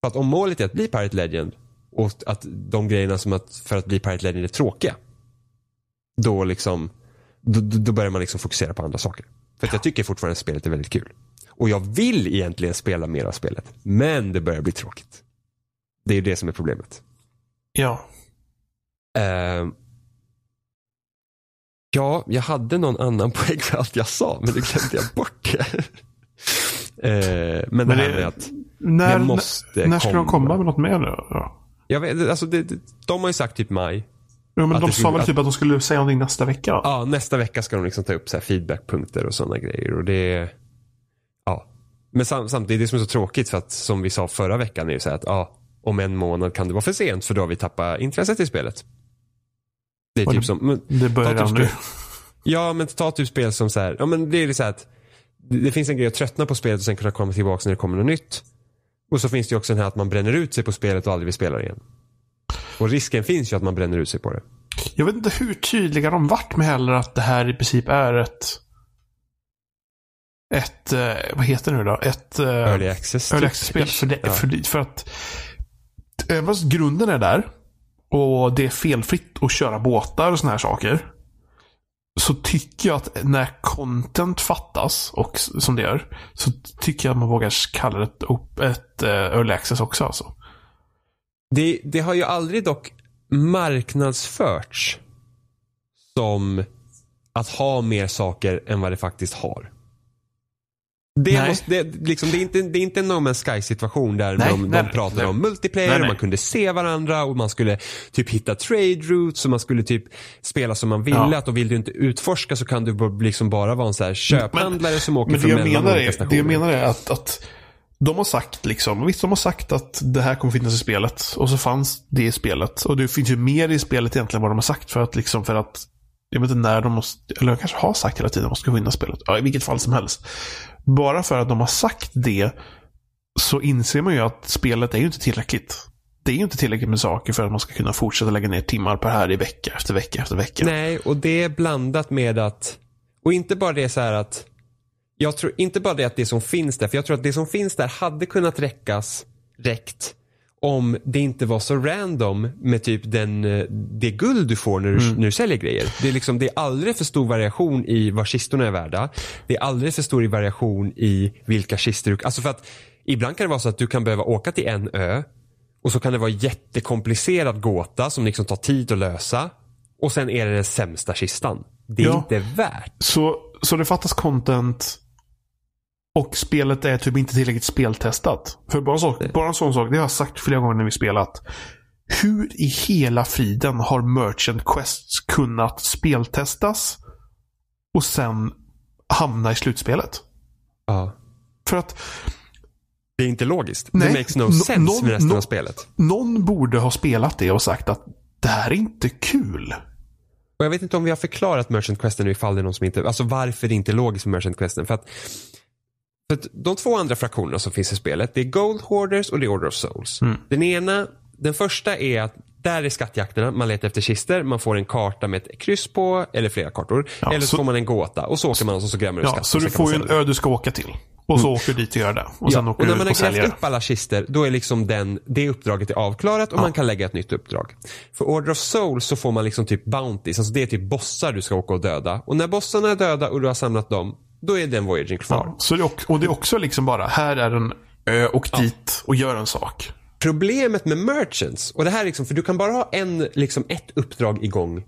För att om målet är att bli Pirate Legend och att de grejerna som att för att bli Pirate Legend är tråkiga. Då liksom, då, då börjar man liksom fokusera på andra saker. För att jag tycker fortfarande att spelet är väldigt kul. Och jag vill egentligen spela mer av spelet. Men det börjar bli tråkigt. Det är ju det som är problemet. Ja. Uh, ja, jag hade någon annan [LAUGHS] poäng för allt jag sa, men nu glömde jag bort det. uh, men, men det här med att när, det måste När ska komma. de komma med något mer nu? Ja. Jag vet, alltså det, de har ju sagt typ maj. Ja, men de sa väl typ att de skulle säga någonting nästa vecka? Ja, nästa vecka ska de liksom ta upp så feedbackpunkter och sådana grejer. Och det Ja. Men sam, samtidigt, det som är så tråkigt för att som vi sa förra veckan är ju så här att ja, om en månad kan det vara för sent för då har vi tappat intresset i spelet. Det är typ det, som, men, det börjar typ nu. [LAUGHS] Ja, men ta typ spel som så här, ja men det är så här att det finns en grej att tröttna på spelet och sen kunna komma tillbaka när det kommer något nytt. Och så finns det ju också den här att man bränner ut sig på spelet och aldrig vill spela det igen. Och risken finns ju att man bränner ut sig på det. Jag vet inte hur tydliga de varit med heller att det här i princip är ett ett, eh, vad heter det nu då? Ett eh, early access, early access spel. För, det, ja. för, för att även fast grunden är där och det är felfritt att köra båtar och såna här saker. Så tycker jag att när content fattas, och som det gör, så tycker jag att man vågar kalla det ett, ett uh, early access också. Alltså. Det, det har ju aldrig dock marknadsförts som att ha mer saker än vad det faktiskt har. Det, måste, det, liksom, det, är inte, det är inte en No Man's Sky situation där nej, de, nej, de pratar nej. om multiplayer och man kunde se varandra och man skulle typ hitta trade routes och man skulle typ spela som man ville. Ja. Att och vill du inte utforska så kan du liksom bara vara en så här köphandlare men, som åker men från mellan olika stationer. Det jag menar är att, att de har sagt liksom, visst de har sagt att det här kommer finnas i spelet. Och så fanns det i spelet. Och det finns ju mer i spelet egentligen vad de har sagt för att liksom för att jag vet inte när de måste, eller de kanske har sagt hela tiden att de ska vinna spelet. Ja, i vilket fall som helst bara för att de har sagt det så inser man ju att spelet är ju inte tillräckligt. Det är ju inte tillräckligt med saker för att man ska kunna fortsätta lägga ner timmar på det här i vecka efter vecka efter vecka. Nej, och det är blandat med att, och inte bara det så här att, jag tror inte bara det att det som finns där, för jag tror att det som finns där hade kunnat räckas, räckt om det inte var så random med typ den, eh, det guld du får när du, mm. när du säljer grejer. Det är, liksom, det är alldeles för stor variation i vad kistorna är värda. Det är alldeles för stor variation i vilka kistor du... Alltså för att ibland kan det vara så att du kan behöva åka till en ö och så kan det vara jättekomplicerad gåta som liksom tar tid att lösa. Och sen är det den sämsta kistan. Det är ja. inte värt. Så, så det fattas content och spelet är typ inte tillräckligt speltestat. För bara, så, bara en sån sak, det har jag sagt flera gånger när vi spelat. Hur i hela friden har Merchant Quests kunnat speltestas och sen hamna i slutspelet? Ja. För att det är inte logiskt. Nej, det makes no sense någon, med resten no, av spelet. Någon borde ha spelat det och sagt att det här är inte kul. Och Jag vet inte om vi har förklarat Merchant Questen nu ifall det är någon som inte, alltså varför det inte är logiskt med Merchant Questen. För att för de två andra fraktionerna som finns i spelet, det är Gold Hoarders och är Order of Souls. Mm. Den ena, den första är att där är skattjakterna, man letar efter kister, man får en karta med ett kryss på, eller flera kartor. Ja, eller så, så, får man en gåta och så åker man och så grämmer ja, skatt. Så du får ju en ö du ska åka till. Och så mm. åker du dit och gör det. Och, sen ja, åker och när man har grävt upp alla kister, då är liksom den, det uppdraget är avklarat och ja. man kan lägga ett nytt uppdrag. För Order of Souls så får man liksom typ bounties, alltså det är typ bossar du ska åka och döda. Och när bossarna är döda och du har samlat dem, då är den voyagen kvar. Ja, så det och det är också liksom bara, här är en ö, och ja. dit och gör en sak. Problemet med merchants, och det här liksom, för du kan bara ha en, liksom ett uppdrag igång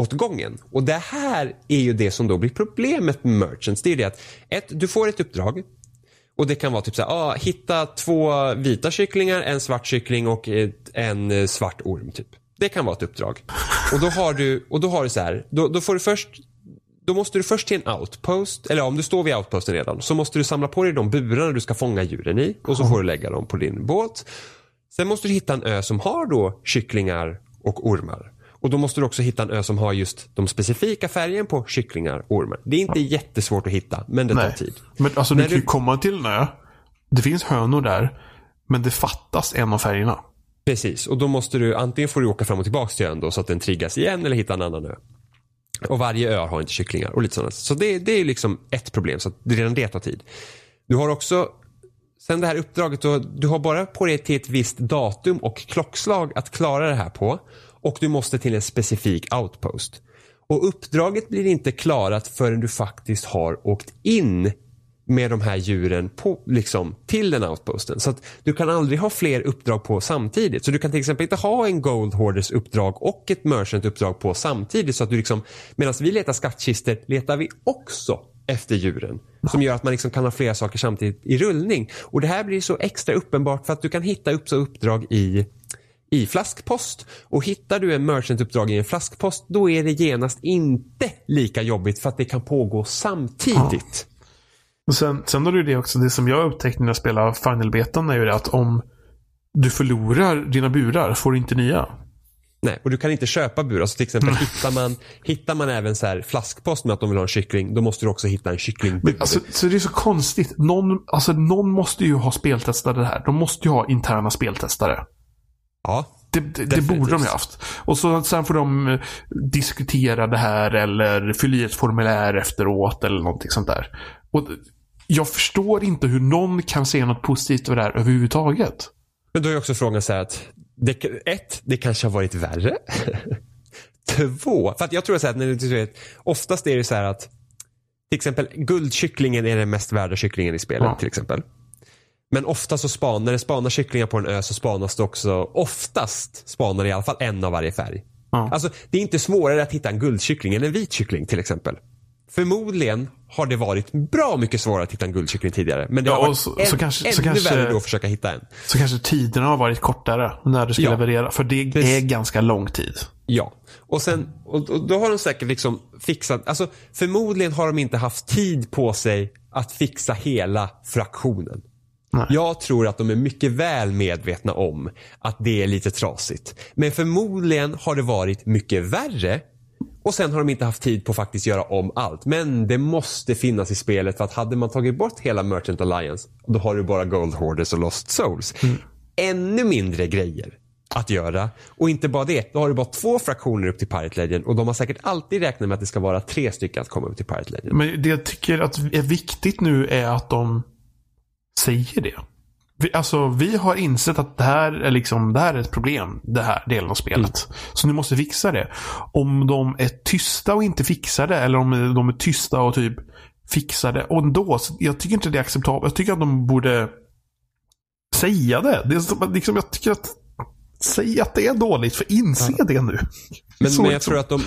åt gången. Och det här är ju det som då blir problemet med merchants. Det är det att, ett, du får ett uppdrag. Och det kan vara typ så här, ah, hitta två vita kycklingar, en svart kyckling och en svart orm typ. Det kan vara ett uppdrag. Och då har du, och då har du så här, då, då får du först då måste du först till en outpost, eller om du står vid outposten redan, så måste du samla på dig de burarna du ska fånga djuren i och så får du lägga dem på din båt. Sen måste du hitta en ö som har då kycklingar och ormar. Och då måste du också hitta en ö som har just de specifika färgen på kycklingar och ormar. Det är inte jättesvårt att hitta, men det tar Nej. tid. Men alltså När du kan ju komma till en ö. Det finns hönor där. Men det fattas en av färgerna. Precis, och då måste du antingen får du åka fram och tillbaka till ön då så att den triggas igen eller hitta en annan ö. Och varje ö har inte kycklingar och lite sådant. Så det, det är liksom ett problem, så att redan det tar tid. Du har också, sen det här uppdraget, då, du har bara på dig till ett visst datum och klockslag att klara det här på. Och du måste till en specifik outpost. Och uppdraget blir inte klarat förrän du faktiskt har åkt in med de här djuren på, liksom, till den outposten. Så att du kan aldrig ha fler uppdrag på samtidigt. Så du kan till exempel inte ha en Gold Hoarders uppdrag och ett Merchant uppdrag på samtidigt. Så att du liksom, medan vi letar skattkister letar vi också efter djuren. Som gör att man liksom kan ha flera saker samtidigt i rullning. Och det här blir så extra uppenbart för att du kan hitta upp så uppdrag i i flaskpost. Och hittar du en merchant-uppdrag i en flaskpost då är det genast inte lika jobbigt för att det kan pågå samtidigt. Och sen, sen har du det också, det som jag upptäckte när jag spelade Final-betan är ju det att om du förlorar dina burar får du inte nya. Nej, och du kan inte köpa burar. Så till exempel mm. hittar, man, hittar man även så här flaskpost med att de vill ha en kyckling, då måste du också hitta en kycklingbur. Alltså, så det är så konstigt. Någon, alltså, någon måste ju ha speltestare det här. De måste ju ha interna speltestare. Ja. Det, det, det, borde de ju haft. Och så, sen får de eh, diskutera det här eller fylla i ett formulär efteråt eller någonting sånt där. Och jag förstår inte hur någon kan se något positivt av det här överhuvudtaget. Men då är också frågan så här att, det, ett, det kanske har varit värre. [LAUGHS] Två, för att jag tror så här att när du, oftast är det så här att till exempel guldkycklingen är den mest värda kycklingen i spelet ja. till exempel. Men ofta så spanar, när det spanar kycklingar på en ö så spanas det också, oftast spanar det i alla fall en av varje färg. Ja. Alltså det är inte svårare att hitta en guldkyckling än en vit kyckling till exempel. Förmodligen har det varit bra mycket svårare att hitta en guldkyckling tidigare. Men det ja, har varit så, en, så kanske, ännu så kanske, värre då att försöka hitta en. Så kanske tiderna har varit kortare när du ska ja. leverera. För det Precis. är ganska lång tid. Ja, och sen och, och då har de säkert liksom fixat, alltså förmodligen har de inte haft tid på sig att fixa hela fraktionen. Nej. Jag tror att de är mycket väl medvetna om att det är lite trasigt. Men förmodligen har det varit mycket värre och sen har de inte haft tid på att faktiskt göra om allt. Men det måste finnas i spelet för att hade man tagit bort hela Merchant Alliance då har du bara Gold Hoarders och Lost Souls. Mm. Ännu mindre grejer att göra. Och inte bara det, då har du bara två fraktioner upp till Pirate Legend och de har säkert alltid räknat med att det ska vara tre stycken att komma upp till Pirate Legend. Men det jag tycker att är viktigt nu är att de säger det. Vi, alltså, vi har insett att det här är liksom, det här är ett problem. Det här delen av spelet. Mm. Så ni måste fixa det. Om de är tysta och inte fixar det. Eller om de är tysta och typ fixar det. Och ändå, jag tycker inte det är acceptabelt. Jag tycker att de borde säga det. det är, liksom, jag tycker att Säg att det är dåligt, för inse ja. det nu. Men, men jag tror att de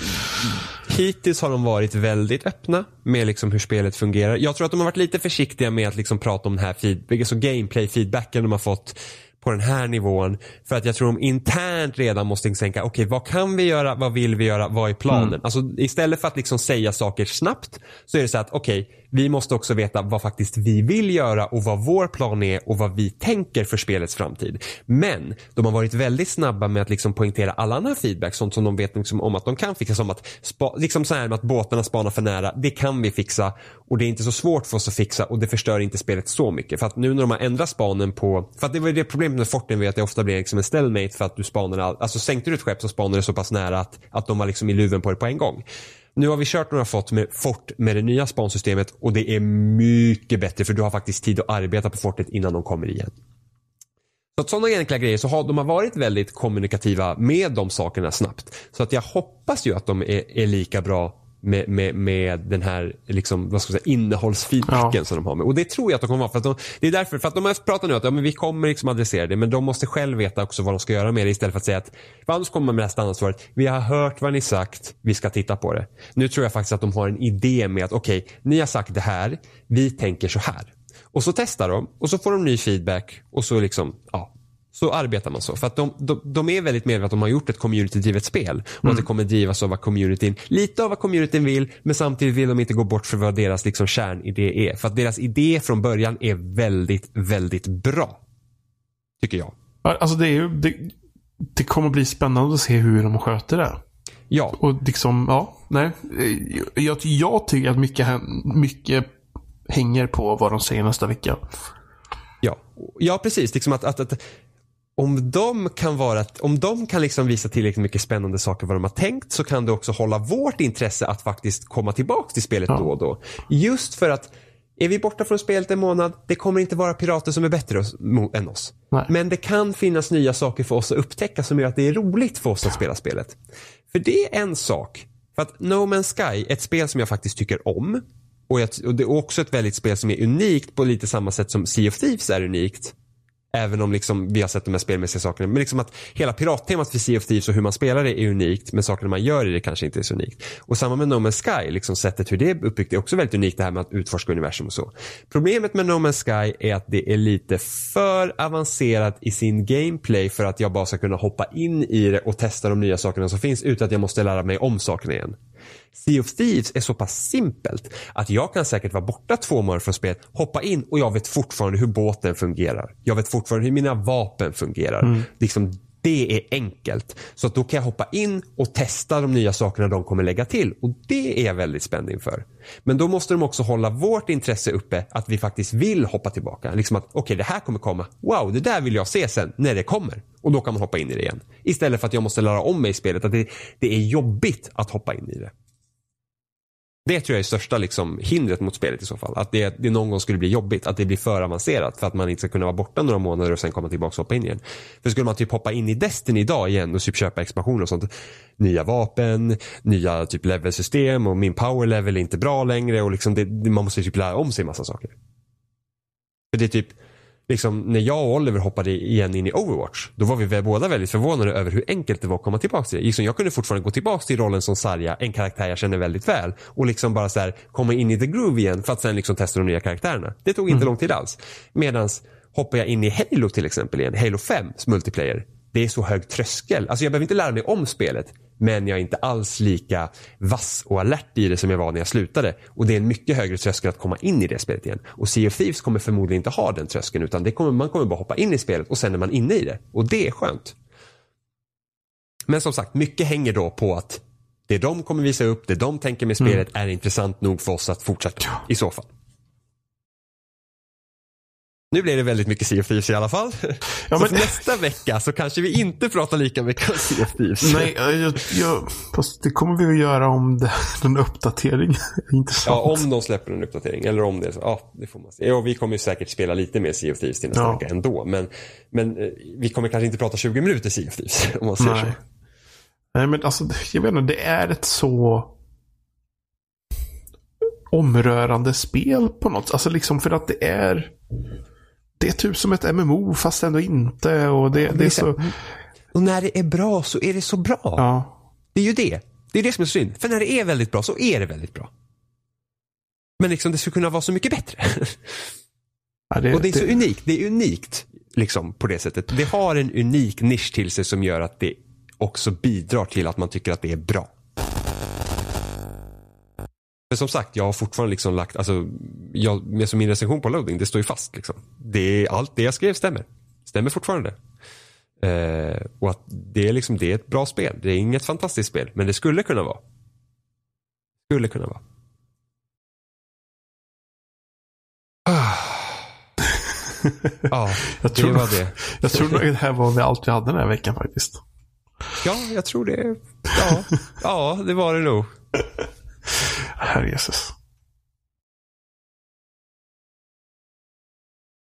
hittills har de varit väldigt öppna med liksom hur spelet fungerar. Jag tror att de har varit lite försiktiga med att liksom prata om den här feedback, alltså gameplay-feedbacken de har fått på den här nivån. För att jag tror de internt redan måste tänka, okej okay, vad kan vi göra, vad vill vi göra, vad är planen? Mm. Alltså istället för att liksom säga saker snabbt så är det så att okej, okay, vi måste också veta vad faktiskt vi vill göra och vad vår plan är och vad vi tänker för spelets framtid. Men de har varit väldigt snabba med att liksom poängtera all annan feedback, sånt som de vet liksom om att de kan fixa. Som att, spa, liksom så här med att båtarna spanar för nära, det kan vi fixa och det är inte så svårt för oss att fixa och det förstör inte spelet så mycket. För att nu när de har ändrat spanen på, för att det var det problemet med Fortin att det ofta blir liksom en stalemate för att du spanar, all, alltså sänkte du ett skepp så spanar det så pass nära att, att de var liksom i luven på det på en gång. Nu har vi kört några fort med, fort med det nya spansystemet och det är mycket bättre för du har faktiskt tid att arbeta på fortet innan de kommer igen. Så att sådana enkla grejer så har de har varit väldigt kommunikativa med de sakerna snabbt. Så att jag hoppas ju att de är, är lika bra med, med, med den här liksom, vad ska säga, innehållsfeedbacken ja. som de har med. Och det tror jag att de kommer vara. För att de, det är därför, för att de har pratat nu att ja, men vi kommer liksom adressera det men de måste själv veta också vad de ska göra med det istället för att säga att för annars kommer man med det här standardsvaret. Vi har hört vad ni sagt, vi ska titta på det. Nu tror jag faktiskt att de har en idé med att okej, okay, ni har sagt det här, vi tänker så här. Och så testar de och så får de ny feedback och så liksom, ja, så arbetar man så. För att de, de, de är väldigt medvetna att de har gjort ett community-drivet spel. Och mm. att det kommer drivas av vad communityn, lite av vad communityn vill, men samtidigt vill de inte gå bort för vad deras liksom kärnidé är. För att deras idé från början är väldigt, väldigt bra. Tycker jag. Alltså det är ju, det, det kommer bli spännande att se hur de sköter det. Ja. Och liksom, ja, nej. Jag, jag tycker att mycket, mycket hänger på vad de säger nästa vecka. Ja, ja precis. Liksom att, att, att om de kan, vara, om de kan liksom visa tillräckligt mycket spännande saker vad de har tänkt så kan det också hålla vårt intresse att faktiskt komma tillbaka till spelet ja. då och då. Just för att är vi borta från spelet en månad, det kommer inte vara pirater som är bättre än oss. Nej. Men det kan finnas nya saker för oss att upptäcka som gör att det är roligt för oss att spela spelet. För det är en sak. För att No Man's Sky, ett spel som jag faktiskt tycker om. Och, jag, och det är också ett väldigt spel som är unikt på lite samma sätt som Sea of Thieves är unikt. Även om liksom vi har sett de här spelmässiga sakerna. Men liksom att hela pirattemat för Sea of Thieves och hur man spelar det är unikt. Men sakerna man gör i det kanske inte är så unikt. Och samma med No Man's Sky, liksom sättet hur det är uppbyggt är också väldigt unikt det här med att utforska universum och så. Problemet med No Man's Sky är att det är lite för avancerat i sin gameplay för att jag bara ska kunna hoppa in i det och testa de nya sakerna som finns utan att jag måste lära mig om sakerna igen. Sea of Thieves är så pass simpelt att jag kan säkert vara borta två månader från spelet, hoppa in och jag vet fortfarande hur båten fungerar. Jag vet fortfarande hur mina vapen fungerar. Mm. Liksom, det är enkelt. Så att då kan jag hoppa in och testa de nya sakerna de kommer lägga till. Och det är jag väldigt spänd inför. Men då måste de också hålla vårt intresse uppe att vi faktiskt vill hoppa tillbaka. Liksom att okej okay, det här kommer komma. Wow, det där vill jag se sen när det kommer. Och då kan man hoppa in i det igen. Istället för att jag måste lära om mig i spelet. Att det, det är jobbigt att hoppa in i det. Det tror jag är största liksom, hindret mot spelet i så fall. Att det, det någon gång skulle bli jobbigt. Att det blir för avancerat för att man inte ska kunna vara borta några månader och sen komma tillbaka och hoppa in igen. För skulle man typ hoppa in i Destiny idag igen och typ köpa expansioner och sånt. Nya vapen, nya typ levelsystem och min power level är inte bra längre och liksom det, man måste typ lära om sig massa saker. För det är typ liksom, när jag och Oliver hoppade igen in i Overwatch, då var vi båda väldigt förvånade över hur enkelt det var att komma tillbaka till det. Liksom, jag kunde fortfarande gå tillbaka till rollen som Sarja, en karaktär jag känner väldigt väl. Och liksom bara så här, komma in i the groove igen för att sen liksom testa de nya karaktärerna. Det tog inte mm. lång tid alls. Medans hoppar jag in i Halo till exempel igen, Halo 5 multiplayer. Det är så hög tröskel. Alltså jag behöver inte lära mig om spelet. Men jag är inte alls lika vass och alert i det som jag var när jag slutade. Och det är en mycket högre tröskel att komma in i det spelet igen. Och Sea of Thieves kommer förmodligen inte ha den tröskeln utan det kommer, man kommer bara hoppa in i spelet och sen är man inne i det. Och det är skönt. Men som sagt, mycket hänger då på att det de kommer visa upp, det de tänker med spelet mm. är intressant nog för oss att fortsätta i så fall. Nu blir det väldigt mycket Sea of Thieves i alla fall. Ja, men... nästa vecka så kanske vi inte pratar lika mycket om Sea of Thieves. Nej, jag, jag, fast det kommer vi att göra om det [LAUGHS] är en uppdatering. Intressant. Ja, om de släpper en uppdatering. Eller om det. Ja, det får man se. Ja, vi kommer ju säkert spela lite mer Sea of Thieves till nästa ja. vecka ändå. Men, men eh, vi kommer kanske inte prata 20 minuter Sea of Thieves. [LAUGHS] Om man säger Nej. så. Nej, men alltså, jag vet inte. Det är ett så omrörande spel på något Alltså liksom för att det är det är typ som ett MMO fast ändå inte. Och det, det är så... Och när det är bra så är det så bra. Ja. Det är ju det. Det är det som är synd. För när det är väldigt bra så är det väldigt bra. Men liksom det skulle kunna vara så mycket bättre. Ja, det, och det är så unikt. Det är unikt liksom på det sättet. Det har en unik nisch till sig som gör att det också bidrar till att man tycker att det är bra. Men som sagt, jag har fortfarande liksom lagt, alltså, jag, med min recension på loading, det står ju fast. Liksom. Det är, allt det jag skrev stämmer. Stämmer fortfarande. Eh, och att det är, liksom, det är ett bra spel. Det är inget fantastiskt spel, men det skulle kunna vara. Skulle kunna vara. ja, [LAUGHS] jag tror, det var det. Jag tror nog det här var allt vi hade den här veckan faktiskt. Ja, jag tror det. Ja, ja det var det nog. Herre Jesus.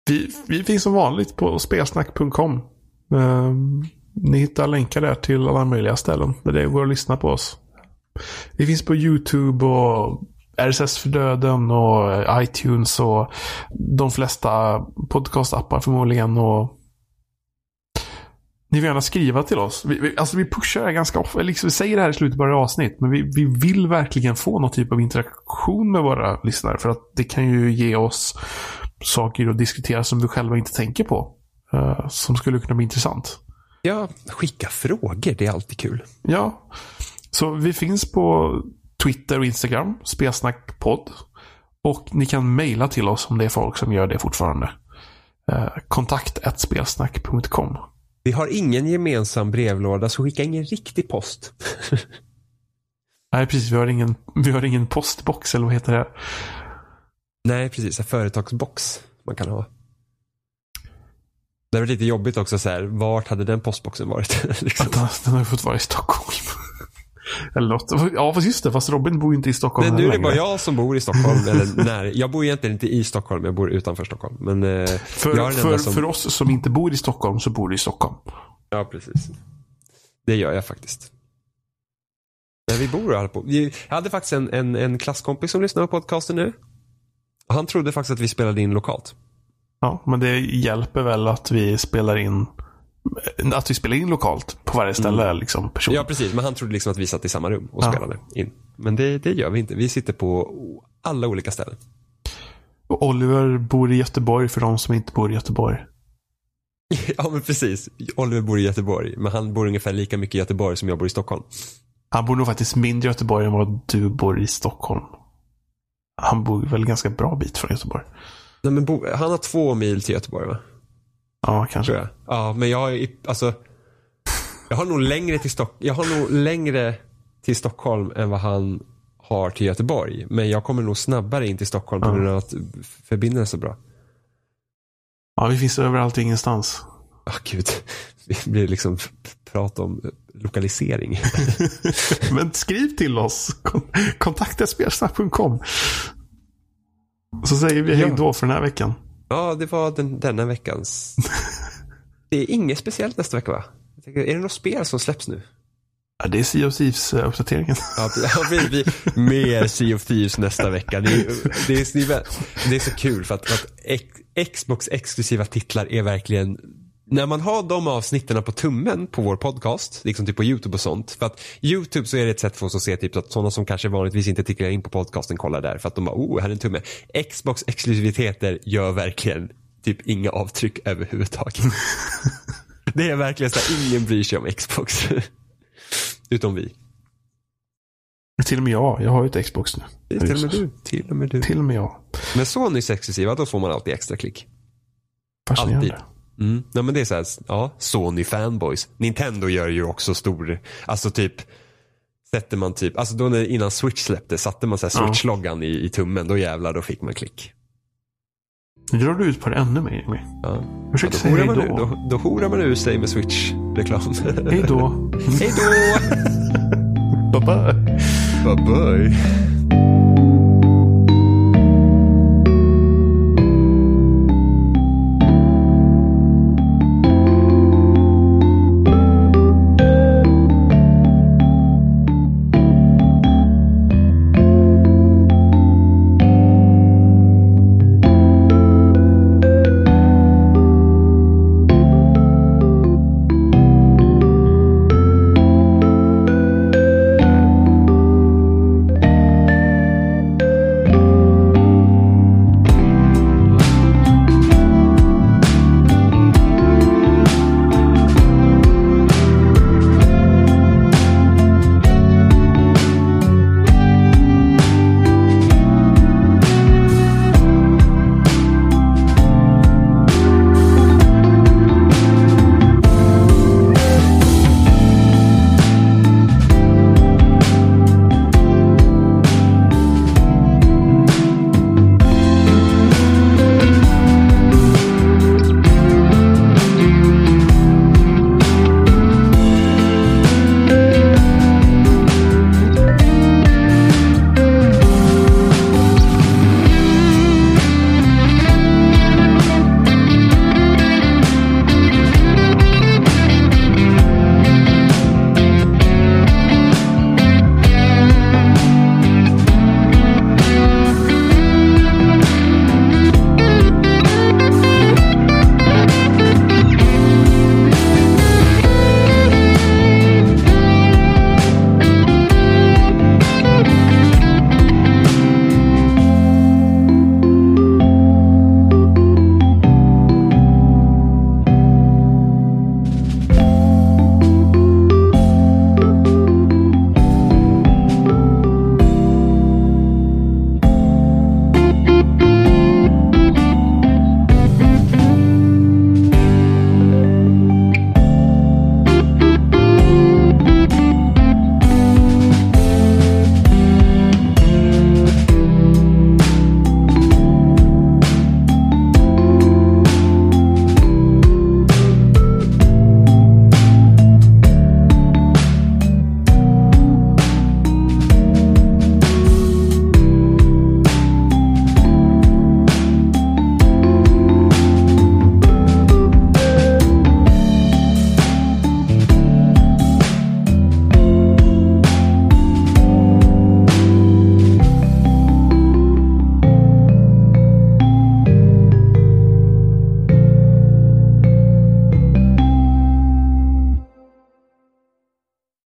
Vi, vi finns som vanligt på spelsnack.com. Eh, ni hittar länkar där till alla möjliga ställen där det går att lyssna på oss. Vi finns på YouTube och RSS för döden och iTunes och de flesta podcastappar förmodligen. Och ni får gärna skriva till oss. Vi, vi, alltså vi pushar ganska ofta. Liksom, vi säger det här i slutet på varje avsnitt. Men vi, vi vill verkligen få någon typ av interaktion med våra lyssnare. För att det kan ju ge oss saker att diskutera som vi själva inte tänker på. Uh, som skulle kunna bli intressant. Ja, skicka frågor. Det är alltid kul. Ja. Så vi finns på Twitter och Instagram. Spelsnackpodd. Och ni kan mejla till oss om det är folk som gör det fortfarande. Uh, kontakt spelsnack.com Vi har ingen gemensam brevlåda så skicka ingen riktig post. [LAUGHS] Nej, precis. Vi har ingen, vi har ingen postbox, eller vad heter det? Nej, precis. En företagsbox man kan ha. Det väl lite jobbigt också så här, vart hade den postboxen varit? [LAUGHS] liksom. Vänta, den har ju fått vara i Stockholm. Eller något. Ja, fast just det. Fast Robin bor ju inte i Stockholm Nej, nu är det längre. bara jag som bor i Stockholm. eller när. Jag bor egentligen inte i Stockholm, jag bor utanför Stockholm. Men eh, För, för, som... för oss som inte bor i Stockholm så bor du i Stockholm. Ja, precis. Det gör jag faktiskt. Men vi bor här på. Jag hade faktiskt en, en, en klasskompis som lyssnar på podcasten nu. Han trodde faktiskt att vi spelade in lokalt. Ja, men det hjälper väl att vi spelar in att vi spelar in lokalt på varje ställe. Liksom, person. Ja, precis. Men han trodde liksom att vi satt i samma rum och Ja. spelade in. Men det, det gör vi inte. Vi sitter på alla olika ställen. Och Oliver bor i Göteborg för de som inte bor i Göteborg. [LAUGHS] ja, men precis. Oliver bor i Göteborg, men han bor ungefär lika mycket i Göteborg som jag bor i Stockholm. Han bor nog faktiskt mindre i Göteborg än vad du bor i Stockholm. Han bor väl ganska bra bit från Göteborg. Nej, men bo, han har två mil till Göteborg, va? Ja, kanske. Tror jag. Ja, men jag är, alltså. Jag har nog längre till Stock, jag har nog längre till Stockholm än vad han har till Göteborg. Men jag kommer nog snabbare in till Stockholm på Ja. grund av att förbindelsen är så bra. Ja, vi finns överallt och ingenstans. Ah, gud. [LAUGHS] Vi blir liksom prat om lokalisering. [LAUGHS] Men skriv till oss. Kon- Kontakta spelsnack.com. Så säger vi hej Ja. då för den här veckan. Ja, det var den, denna veckans. [LAUGHS] Det är inget speciellt nästa vecka va? Tänker, är det något spel som släpps nu? Ja, det är Sea of Thieves-uppdateringen. Ja, [LAUGHS] vi, vi, mer Sea of Thieves nästa vecka. Det är, det är, det är så kul för att, för att Xbox exklusiva titlar är verkligen när man har de avsnitten på tummen på vår podcast, liksom typ på YouTube och sånt. För att YouTube så är det ett sätt för oss att se typ att sådana som kanske vanligtvis inte tittar in på podcasten kollar där. För att de bara, oh, här är en tumme. Xbox exklusiviteter gör verkligen typ inga avtryck överhuvudtaget. [LAUGHS] det är verkligen så här, ingen bryr sig om Xbox. [LAUGHS] Utom vi. Till och med jag. Jag har ju ett Xbox nu. Till och med du. Till och med du. Till och med jag. Men Sonys exklusiva, då får man alltid extra klick. Alltid. Mm. Nej men det är så här, ja, Sony fanboys. Nintendo gör ju också stor, alltså typ Sätter man typ, alltså då när, innan Switch släppte satte man så Ja. Switch-loggan i, i tummen, då jävlar då fick man klick. Nu drar du ut på det ännu mer, Jimmy. Ja. Jag Ja, då, horar man, då. då, då horar man ur sig med Switch-reklam. [LAUGHS] Hej då. Hej då! [LAUGHS] Bye bye. Bye bye.